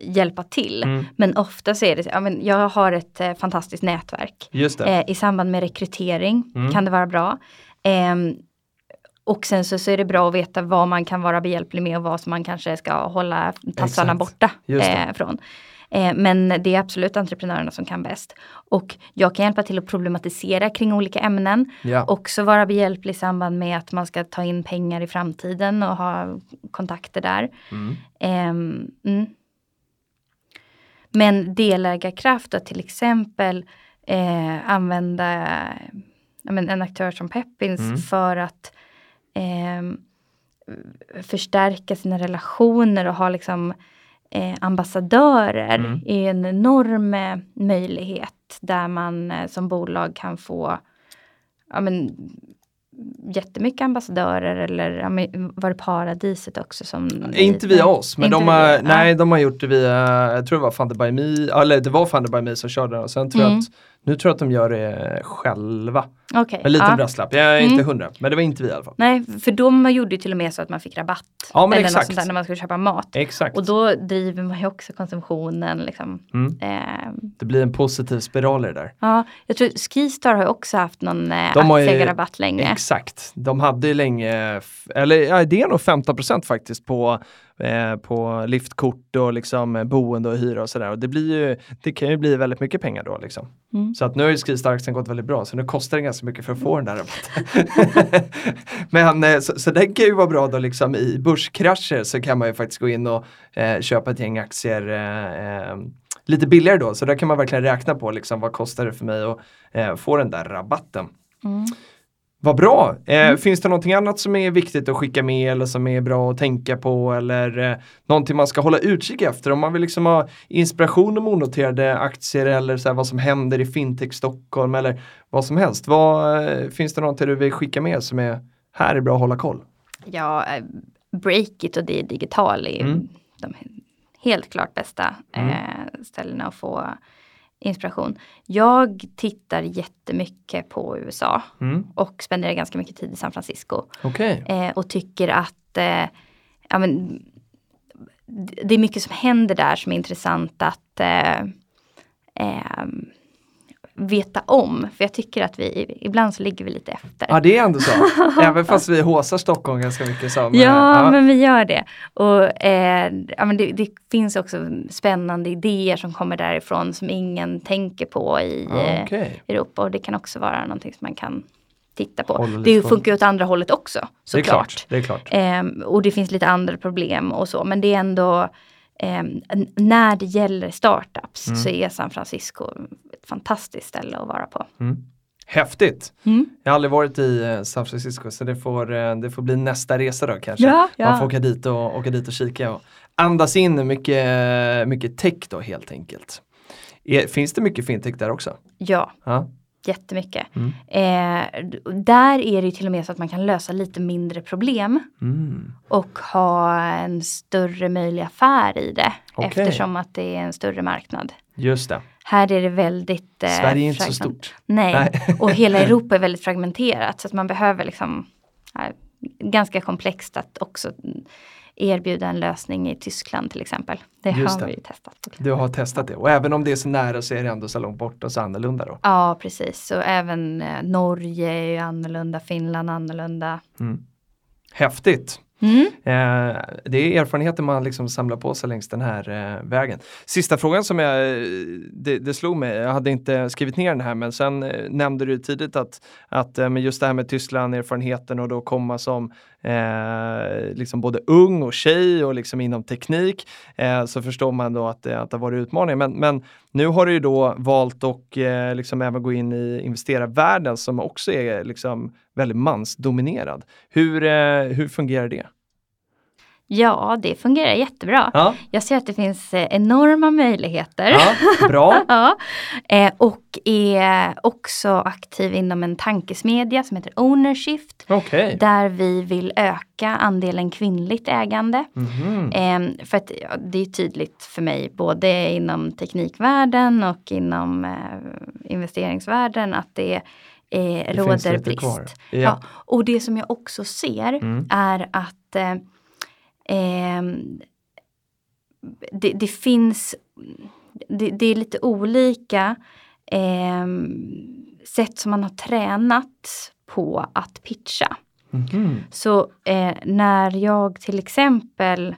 [SPEAKER 3] hjälpa till.
[SPEAKER 2] Mm.
[SPEAKER 3] Men ofta så är det ja, men jag har ett eh, fantastiskt nätverk. Eh, I samband med rekrytering
[SPEAKER 2] Mm.
[SPEAKER 3] kan det vara bra. Ehm, och sen så, så är det bra att veta vad man kan vara behjälplig med och vad som man kanske ska hålla tassarna
[SPEAKER 2] Exakt.
[SPEAKER 3] borta eh, från. Eh, men det är absolut entreprenörerna som kan bäst. Och jag kan hjälpa till att problematisera kring olika ämnen.
[SPEAKER 2] Ja.
[SPEAKER 3] Också vara behjälplig i samband med att man ska ta in pengar i framtiden och ha kontakter där.
[SPEAKER 2] Mm.
[SPEAKER 3] Ehm, mm. Men delägarkraft att till exempel eh, använda men en aktör som Peppins
[SPEAKER 2] Mm.
[SPEAKER 3] för att ehm, förstärka sina relationer och ha liksom eh, ambassadörer
[SPEAKER 2] Mm.
[SPEAKER 3] är en enorm eh, möjlighet där man eh, som bolag kan få ja, men, jättemycket ambassadörer eller ja, men, var det Paradiset också som
[SPEAKER 2] Inte via oss, men de har, nej, de har gjort det via, jag tror det var Funded by Me, eller det var Funded by Me som körde den och sen tror jag
[SPEAKER 3] Mm.
[SPEAKER 2] att, nu tror jag att de gör det själva.
[SPEAKER 3] Okej,
[SPEAKER 2] En liten
[SPEAKER 3] ja.
[SPEAKER 2] brasklapp, jag är inte
[SPEAKER 3] Mm.
[SPEAKER 2] hundra, men det var inte vi i alla fall.
[SPEAKER 3] Nej, för de gjorde ju till och med så att man fick rabatt.
[SPEAKER 2] Ja,
[SPEAKER 3] eller
[SPEAKER 2] exakt.
[SPEAKER 3] något sånt där när man skulle köpa mat.
[SPEAKER 2] Exakt,
[SPEAKER 3] Och då driver man ju också konsumtionen. Liksom.
[SPEAKER 2] mm.
[SPEAKER 3] Eh,
[SPEAKER 2] det blir en positiv spiral i det där.
[SPEAKER 3] ja, jag tror Skistar har också haft någon eh,
[SPEAKER 2] De
[SPEAKER 3] aktieägarrabatt länge.
[SPEAKER 2] Exakt, de hade ju länge, eller ja, det är nog 15% faktiskt på, eh, på liftkort och liksom eh, boende och hyra och sådär. Och det, blir ju, det kan ju bli väldigt mycket pengar då. Liksom.
[SPEAKER 3] Mm.
[SPEAKER 2] Så att nu har ju Skistarksen gått väldigt bra så nu kostar det ganska mycket för att få den där rabatten. Men eh, så, så det kan ju vara bra då liksom i börskrascher så kan man ju faktiskt gå in och eh, köpa ett gäng aktier lite billigare då. Så där kan man verkligen räkna på liksom, vad kostar det för mig att få den där rabatten.
[SPEAKER 3] Mm.
[SPEAKER 2] Vad bra! Eh, Finns det någonting annat som är viktigt att skicka med eller som är bra att tänka på eller eh, någonting man ska hålla utkik efter om man vill liksom ha inspiration om onoterade aktier eller så här, vad som händer i Fintech Stockholm eller vad som helst. Vad, eh, finns det någonting du vill skicka med som är här är bra att hålla koll?
[SPEAKER 3] Ja, eh, Breakit och det digital är
[SPEAKER 2] Mm.
[SPEAKER 3] de helt klart bästa
[SPEAKER 2] Mm.
[SPEAKER 3] eh, ställena att få inspiration. Jag tittar jättemycket på USA
[SPEAKER 2] Mm.
[SPEAKER 3] och spenderar ganska mycket tid i San Francisco.
[SPEAKER 2] Okej.
[SPEAKER 3] Eh, och tycker att eh, ja, men, det är mycket som händer där som är intressant att eh, eh, veta om. För jag tycker att vi ibland så ligger vi lite efter.
[SPEAKER 2] Ja det är ändå så. Även fast vi håsar Stockholm ganska mycket som. eh,
[SPEAKER 3] Ja, men vi gör det. Och eh, ja, men det, det finns också spännande idéer som kommer därifrån som ingen tänker på i
[SPEAKER 2] ja,
[SPEAKER 3] eh,
[SPEAKER 2] okej.
[SPEAKER 3] Europa. Och det kan också vara någonting som man kan titta på. Det funkar ju åt andra hållet också
[SPEAKER 2] Det är
[SPEAKER 3] såklart.
[SPEAKER 2] klart. Det är klart.
[SPEAKER 3] Ehm, och det finns lite andra problem och så. Men det är ändå n- när det gäller startups
[SPEAKER 2] Mm.
[SPEAKER 3] så är San Francisco ett fantastiskt ställe att vara på.
[SPEAKER 2] Mm. Häftigt!
[SPEAKER 3] Mm.
[SPEAKER 2] Jag har aldrig varit i eh, San Francisco så det får, eh, det får bli nästa resa då kanske.
[SPEAKER 3] Ja, ja.
[SPEAKER 2] Man får åka dit och, åka dit och kika och andas in mycket, mycket tech då helt enkelt. Är, finns det mycket fintech där också?
[SPEAKER 3] Ja,
[SPEAKER 2] Ja.
[SPEAKER 3] Jättemycket.
[SPEAKER 2] Mm.
[SPEAKER 3] Eh, där är det till och med så att man kan lösa lite mindre problem
[SPEAKER 2] Mm.
[SPEAKER 3] och ha en större möjlig affär i det.
[SPEAKER 2] Okej.
[SPEAKER 3] Eftersom att det är en större marknad.
[SPEAKER 2] Just det.
[SPEAKER 3] Här är det väldigt eh,
[SPEAKER 2] Sverige är inte så stort.
[SPEAKER 3] Nej,
[SPEAKER 2] Nej.
[SPEAKER 3] och hela Europa är väldigt fragmenterat så att man behöver liksom ja, ganska komplext att också erbjuda en lösning i Tyskland till exempel. Det
[SPEAKER 2] Just
[SPEAKER 3] har
[SPEAKER 2] det.
[SPEAKER 3] vi testat.
[SPEAKER 2] Du har testat det och även om det är så nära så är det ändå så långt bort och så annorlunda då.
[SPEAKER 3] Ja, precis. Och även eh, Norge är ju annorlunda, Finland annorlunda.
[SPEAKER 2] Mm. Häftigt!
[SPEAKER 3] Mm.
[SPEAKER 2] Eh, det är erfarenheter man liksom samlar på sig längs den här eh, vägen. Sista frågan som jag, eh, det, det slog mig, jag hade inte skrivit ner den här men sen eh, nämnde du tidigt att, att eh, men just det här med Tyskland, erfarenheten och då komma som eh, liksom både ung och tjej och liksom inom teknik eh, så förstår man då att, det- att det har varit utmaningar. Men, men nu har du ju då valt att eh, liksom även gå in i investerarvärlden som också är liksom väldigt mansdominerad. Hur, eh, hur fungerar det?
[SPEAKER 3] Ja, det fungerar jättebra.
[SPEAKER 2] Ja,
[SPEAKER 3] Jag ser att det finns eh, enorma möjligheter.
[SPEAKER 2] ja bra.
[SPEAKER 3] Ja, eh, och är också aktiv inom en tankesmedja som heter Ownershift.
[SPEAKER 2] Okej.
[SPEAKER 3] Där vi vill öka andelen kvinnligt ägande. Eh, för att det är tydligt för mig både inom teknikvärlden och inom eh, investeringsvärlden att det eh,
[SPEAKER 2] Det finns
[SPEAKER 3] råder brist.
[SPEAKER 2] kvar.
[SPEAKER 3] Ja.
[SPEAKER 2] Ja.
[SPEAKER 3] Och det som jag också ser
[SPEAKER 2] Mm.
[SPEAKER 3] är att eh, ehm, det, det finns, det, det är lite olika ehm, sätt som man har tränat på att pitcha.
[SPEAKER 2] Mhm.
[SPEAKER 3] Så eh, när jag till exempel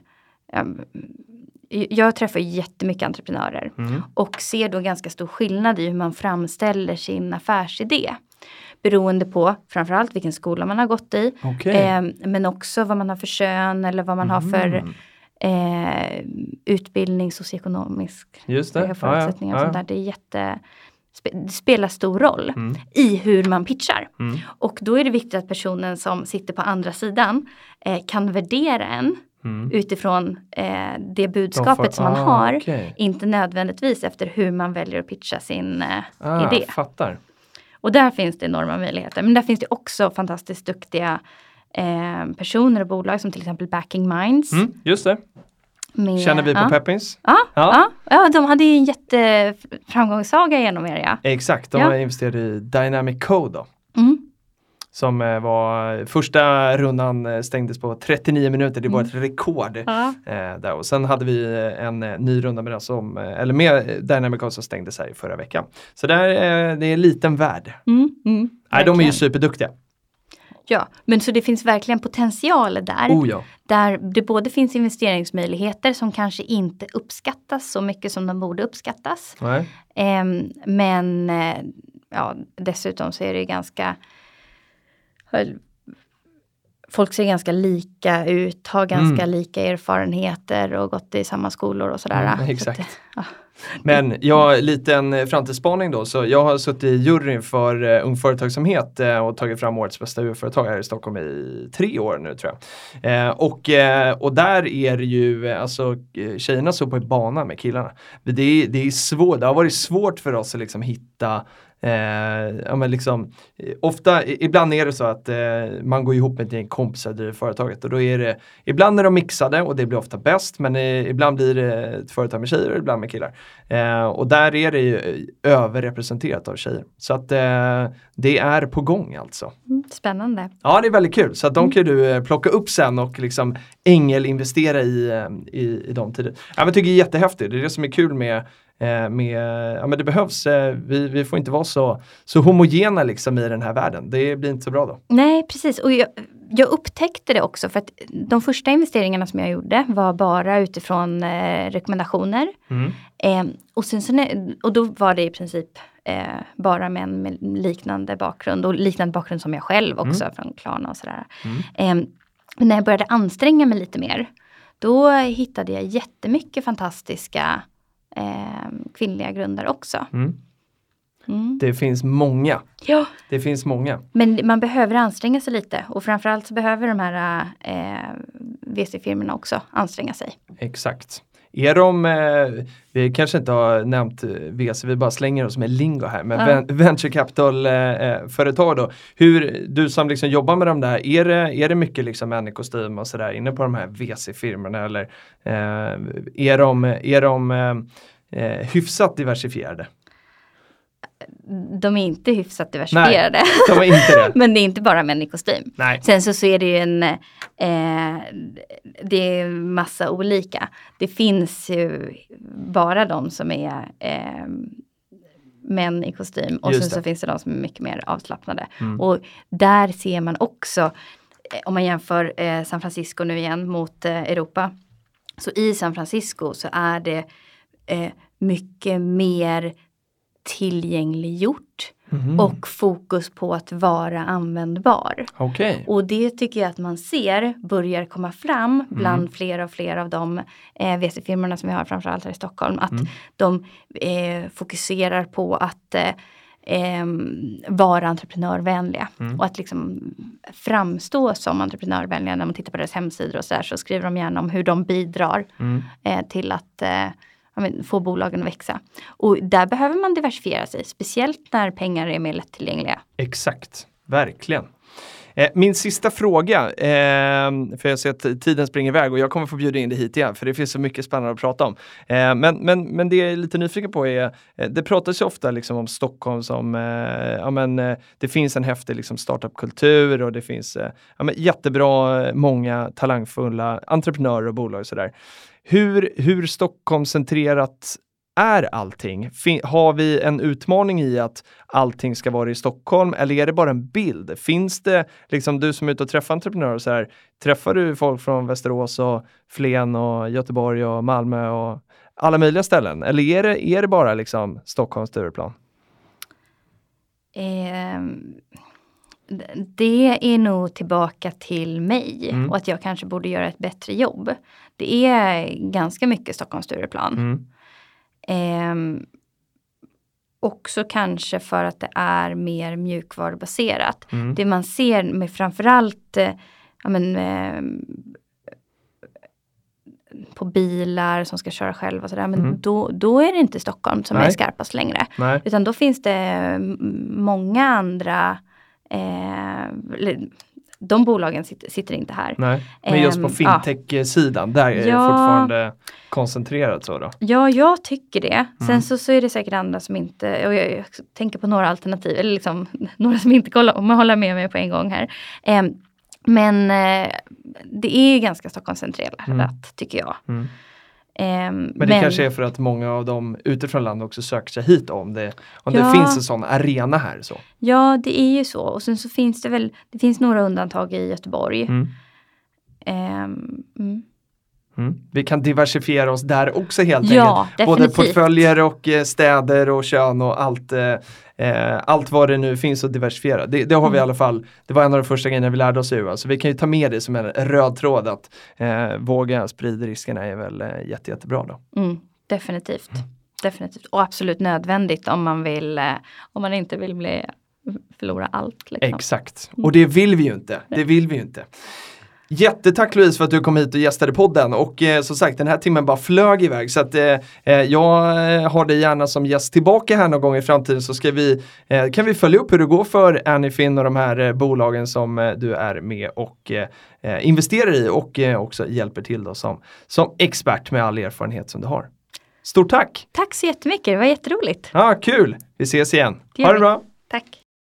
[SPEAKER 3] jag träffar jättemycket entreprenörer
[SPEAKER 2] Mm.
[SPEAKER 3] och ser då ganska stor skillnad i hur man framställer sin affärsidé. Beroende på framförallt vilken skola man har gått i.
[SPEAKER 2] Okej.
[SPEAKER 3] Eh, men också vad man har för kön eller vad man har för
[SPEAKER 2] Mhm.
[SPEAKER 3] eh, utbildning, socioekonomisk
[SPEAKER 2] Just det.
[SPEAKER 3] eh, förutsättningar och
[SPEAKER 2] Ja,
[SPEAKER 3] sånt
[SPEAKER 2] ja,
[SPEAKER 3] där. Det, jätte, det spelar stor roll
[SPEAKER 2] Mm.
[SPEAKER 3] i hur man pitchar.
[SPEAKER 2] Mm.
[SPEAKER 3] Och då är det viktigt att personen som sitter på andra sidan eh, kan värdera en
[SPEAKER 2] Mm.
[SPEAKER 3] utifrån eh, det budskapet som man
[SPEAKER 2] ah,
[SPEAKER 3] har.
[SPEAKER 2] okej.
[SPEAKER 3] Inte nödvändigtvis efter hur man väljer att pitcha sin eh,
[SPEAKER 2] Ah,
[SPEAKER 3] idé.
[SPEAKER 2] Fattar.
[SPEAKER 3] Och där finns det enorma möjligheter. Men där finns det också fantastiskt duktiga eh, personer och bolag som till exempel Backing Minds.
[SPEAKER 2] Mm. Just det.
[SPEAKER 3] Med,
[SPEAKER 2] Känner vi på
[SPEAKER 3] ja.
[SPEAKER 2] Peppins?
[SPEAKER 3] Ja,
[SPEAKER 2] Ja.
[SPEAKER 3] ja. Ja, de hade ju en jätteframgångssaga genom er ja.
[SPEAKER 2] Exakt, de
[SPEAKER 3] Ja.
[SPEAKER 2] har investerat i Dynamic Code då.
[SPEAKER 3] Mm.
[SPEAKER 2] Som eh, var, första rundan eh, stängdes på 39 minuter, det var ett rekord.
[SPEAKER 3] Mm.
[SPEAKER 2] Eh, där. Och sen hade vi eh, en ny runda med som, eller med Dynamic som stängdes här i förra veckan. Så där, eh, det är en liten värld.
[SPEAKER 3] Mm, mm,
[SPEAKER 2] Nej, de är ju superduktiga.
[SPEAKER 3] Ja, men så det finns verkligen potential där.
[SPEAKER 2] Oh ja.
[SPEAKER 3] Där det både finns investeringsmöjligheter som kanske inte uppskattas så mycket som de borde uppskattas.
[SPEAKER 2] Nej.
[SPEAKER 3] Eh, men ja, dessutom så är det ganska Folk ser ganska lika ut, har ganska
[SPEAKER 2] Mm.
[SPEAKER 3] lika erfarenheter och gått i samma skolor och sådär.
[SPEAKER 2] Mm,
[SPEAKER 3] Så att,
[SPEAKER 2] exakt.
[SPEAKER 3] ja.
[SPEAKER 2] Men jag, liten framtidsspaning då, så jag har suttit i juryn för uh, Ung Företagsamhet eh, och tagit fram årets bästa UF-företag här i Stockholm i tre år nu tror jag. Eh, och, eh, och där är det ju, eh, alltså eh, tjejerna står på en bana med killarna. Det är, det är svårt, det har varit svårt för oss att liksom hitta Eh, ja, men liksom, ofta, ibland är det så att eh, man går ihop med ett gäng kompisar driver företaget och då är det, ibland är de mixade och det blir ofta bäst men eh, ibland blir det ett företag med tjejer och ibland med killar. Eh, och där är det ju eh, överrepresenterat av tjejer. Så att eh, det är på gång alltså.
[SPEAKER 3] Mm, Spännande.
[SPEAKER 2] Ja det är väldigt kul så att de kan du plocka upp sen och liksom ängelinvestera i, i, i de tider. Ja, men jag tycker det är jättehäftigt, det är det som är kul med med, ja men det behövs, eh, vi, vi får inte vara så, så homogena liksom i den här världen. Det blir inte så bra då.
[SPEAKER 3] Nej, precis. Och jag, jag upptäckte det också för att de första investeringarna som jag gjorde var bara utifrån eh, rekommendationer. Eh, och, sen, så och då var det i princip eh, bara män med liknande bakgrund och liknande bakgrund som jag själv också från Klarna och sådär. Eh, men när jag började anstränga mig lite mer då hittade jag jättemycket fantastiska eh, kvinnliga grundare också.
[SPEAKER 2] Mm.
[SPEAKER 3] Mm.
[SPEAKER 2] Det finns många.
[SPEAKER 3] Ja,
[SPEAKER 2] Det finns många.
[SPEAKER 3] men man behöver anstränga sig lite och framförallt så behöver de här eh, VC-firmorna också anstränga sig.
[SPEAKER 2] Exakt. Är de, eh, vi kanske inte har nämnt eh, VC, vi bara slänger oss med lingo här, men ven- venture capital-företag då. Hur, du som liksom jobbar med de där, är det, är det mycket liksom män i kostym och sådär inne på de här VC-firmorna eller eh, är de, är de eh, eh, hyfsat diversifierade?
[SPEAKER 3] De är inte hyfsat diversifierade.
[SPEAKER 2] De är inte det.
[SPEAKER 3] Men det är inte bara män i kostym.
[SPEAKER 2] Nej.
[SPEAKER 3] Sen så, så är det ju en, eh, det är massa olika. Det finns ju bara de som är eh, män i kostym och
[SPEAKER 2] Just
[SPEAKER 3] sen
[SPEAKER 2] det.
[SPEAKER 3] så finns det de som är mycket mer avslappnade.
[SPEAKER 2] Mm.
[SPEAKER 3] Och där ser man också, eh, om man jämför eh, San Francisco nu igen mot eh, Europa. Så i San Francisco så är det eh, mycket mer tillgängliggjort
[SPEAKER 2] Mhm.
[SPEAKER 3] och fokus på att vara användbar.
[SPEAKER 2] Okej.
[SPEAKER 3] Och det tycker jag att man ser börjar komma fram bland flera och fler av de eh, VC-firmorna som vi har framförallt här i Stockholm. Att de eh, fokuserar på att eh, em, vara entreprenörvänliga och att liksom framstå som entreprenörvänliga när man tittar på deras hemsidor och så där så skriver de gärna om hur de bidrar
[SPEAKER 2] Mm.
[SPEAKER 3] eh, till att eh, men, få bolagen att växa. Och där behöver man diversifiera sig, speciellt när pengar är mer lättillgängliga.
[SPEAKER 2] Exakt, verkligen. Eh, min sista fråga, ehm, för jag ser att tiden springer iväg och jag kommer få bjuda in dig hit igen för det finns så mycket spännande att prata om. Eh, men, men, men det jag är lite nyfiken på är, eh, det pratas ju ofta liksom om Stockholm som, ja men det finns en häftig liksom startupkultur och det finns ja men jättebra, många talangfulla entreprenörer och bolag och sådär. Hur, hur Stockholmscentrerat är allting? Fin- har vi en utmaning i att allting ska vara i Stockholm eller är det bara en bild? Finns det, liksom du som är ute och träffar entreprenörer så här, träffar du folk från Västerås och Flen och Göteborg och Malmö och alla möjliga ställen? Eller är det, är det bara liksom Stockholms Stureplan?
[SPEAKER 3] Ehm, det är nog tillbaka till mig
[SPEAKER 2] Mm.
[SPEAKER 3] och att jag kanske borde göra ett bättre jobb. Det är ganska mycket Stockholm Stureplan.
[SPEAKER 2] Mm.
[SPEAKER 3] Ehm, också kanske för att det är mer mjukvarubaserat.
[SPEAKER 2] Mm.
[SPEAKER 3] Det man ser med framförallt eh, ja, men, ehm, på bilar som ska köra själva och sådär. Men
[SPEAKER 2] Mm.
[SPEAKER 3] då, då är det inte Stockholm som
[SPEAKER 2] Nej.
[SPEAKER 3] är skarpast längre.
[SPEAKER 2] Nej.
[SPEAKER 3] Utan då finns det många andra eh, de bolagen sitter, sitter inte här.
[SPEAKER 2] Nej. Men just på
[SPEAKER 3] Ehm, ja.
[SPEAKER 2] fintech-sidan, där är det
[SPEAKER 3] Ja.
[SPEAKER 2] fortfarande koncentrerat så då?
[SPEAKER 3] Ja, jag tycker det. Sen
[SPEAKER 2] Mm.
[SPEAKER 3] så, så är det säkert andra som inte, och jag, jag tänker på några alternativ, eller liksom några som inte kollar, om man håller med mig på en gång här. Ehm, men eh, det är ju ganska Stockholmscentrerat
[SPEAKER 2] Mm.
[SPEAKER 3] tycker jag.
[SPEAKER 2] Mm.
[SPEAKER 3] Ehm,
[SPEAKER 2] Men det kanske är för att många av dem utifrån landet också söker sig hit om det, om
[SPEAKER 3] Ja.
[SPEAKER 2] det finns en sån arena här. Så.
[SPEAKER 3] Ja, det är ju så. Och sen så finns det väl, det finns några undantag i Göteborg.
[SPEAKER 2] Mm.
[SPEAKER 3] Ehm, mm.
[SPEAKER 2] Mm. Vi kan diversifiera oss där också helt
[SPEAKER 3] Ja,
[SPEAKER 2] enkelt. Både
[SPEAKER 3] definitivt.
[SPEAKER 2] portföljer och eh, städer och kön och allt, eh, eh, allt vad det nu finns att diversifiera. Det, det har vi i
[SPEAKER 3] Mm.
[SPEAKER 2] alla fall, det var en av de första grejerna vi lärde oss i UA. Så vi kan ju ta med det som en röd tråd att eh, våga sprida riskerna är väl eh, jätte, jättebra då.
[SPEAKER 3] Mm, definitivt. Definitivt. Och absolut nödvändigt om man vill, eh, om man inte vill bli, förlora allt. Liksom.
[SPEAKER 2] Exakt, och det vill vi ju inte. Det vill vi ju inte. Jättetack Louise för att du kom hit och gästade podden och eh, som sagt den här timmen bara flög iväg så att eh, eh, jag eh, har dig gärna som gäst tillbaka här någon gång i framtiden så ska vi, eh, kan vi följa upp hur det går för Anyfin och de här eh, bolagen som du är med och investerar i och också hjälper till då som, som expert med all erfarenhet som du har. Stort tack!
[SPEAKER 3] Tack så jättemycket, det var jätteroligt.
[SPEAKER 2] Ja, kul! Vi ses igen.
[SPEAKER 3] Det
[SPEAKER 2] Ha det
[SPEAKER 3] vi.
[SPEAKER 2] bra!
[SPEAKER 3] Tack.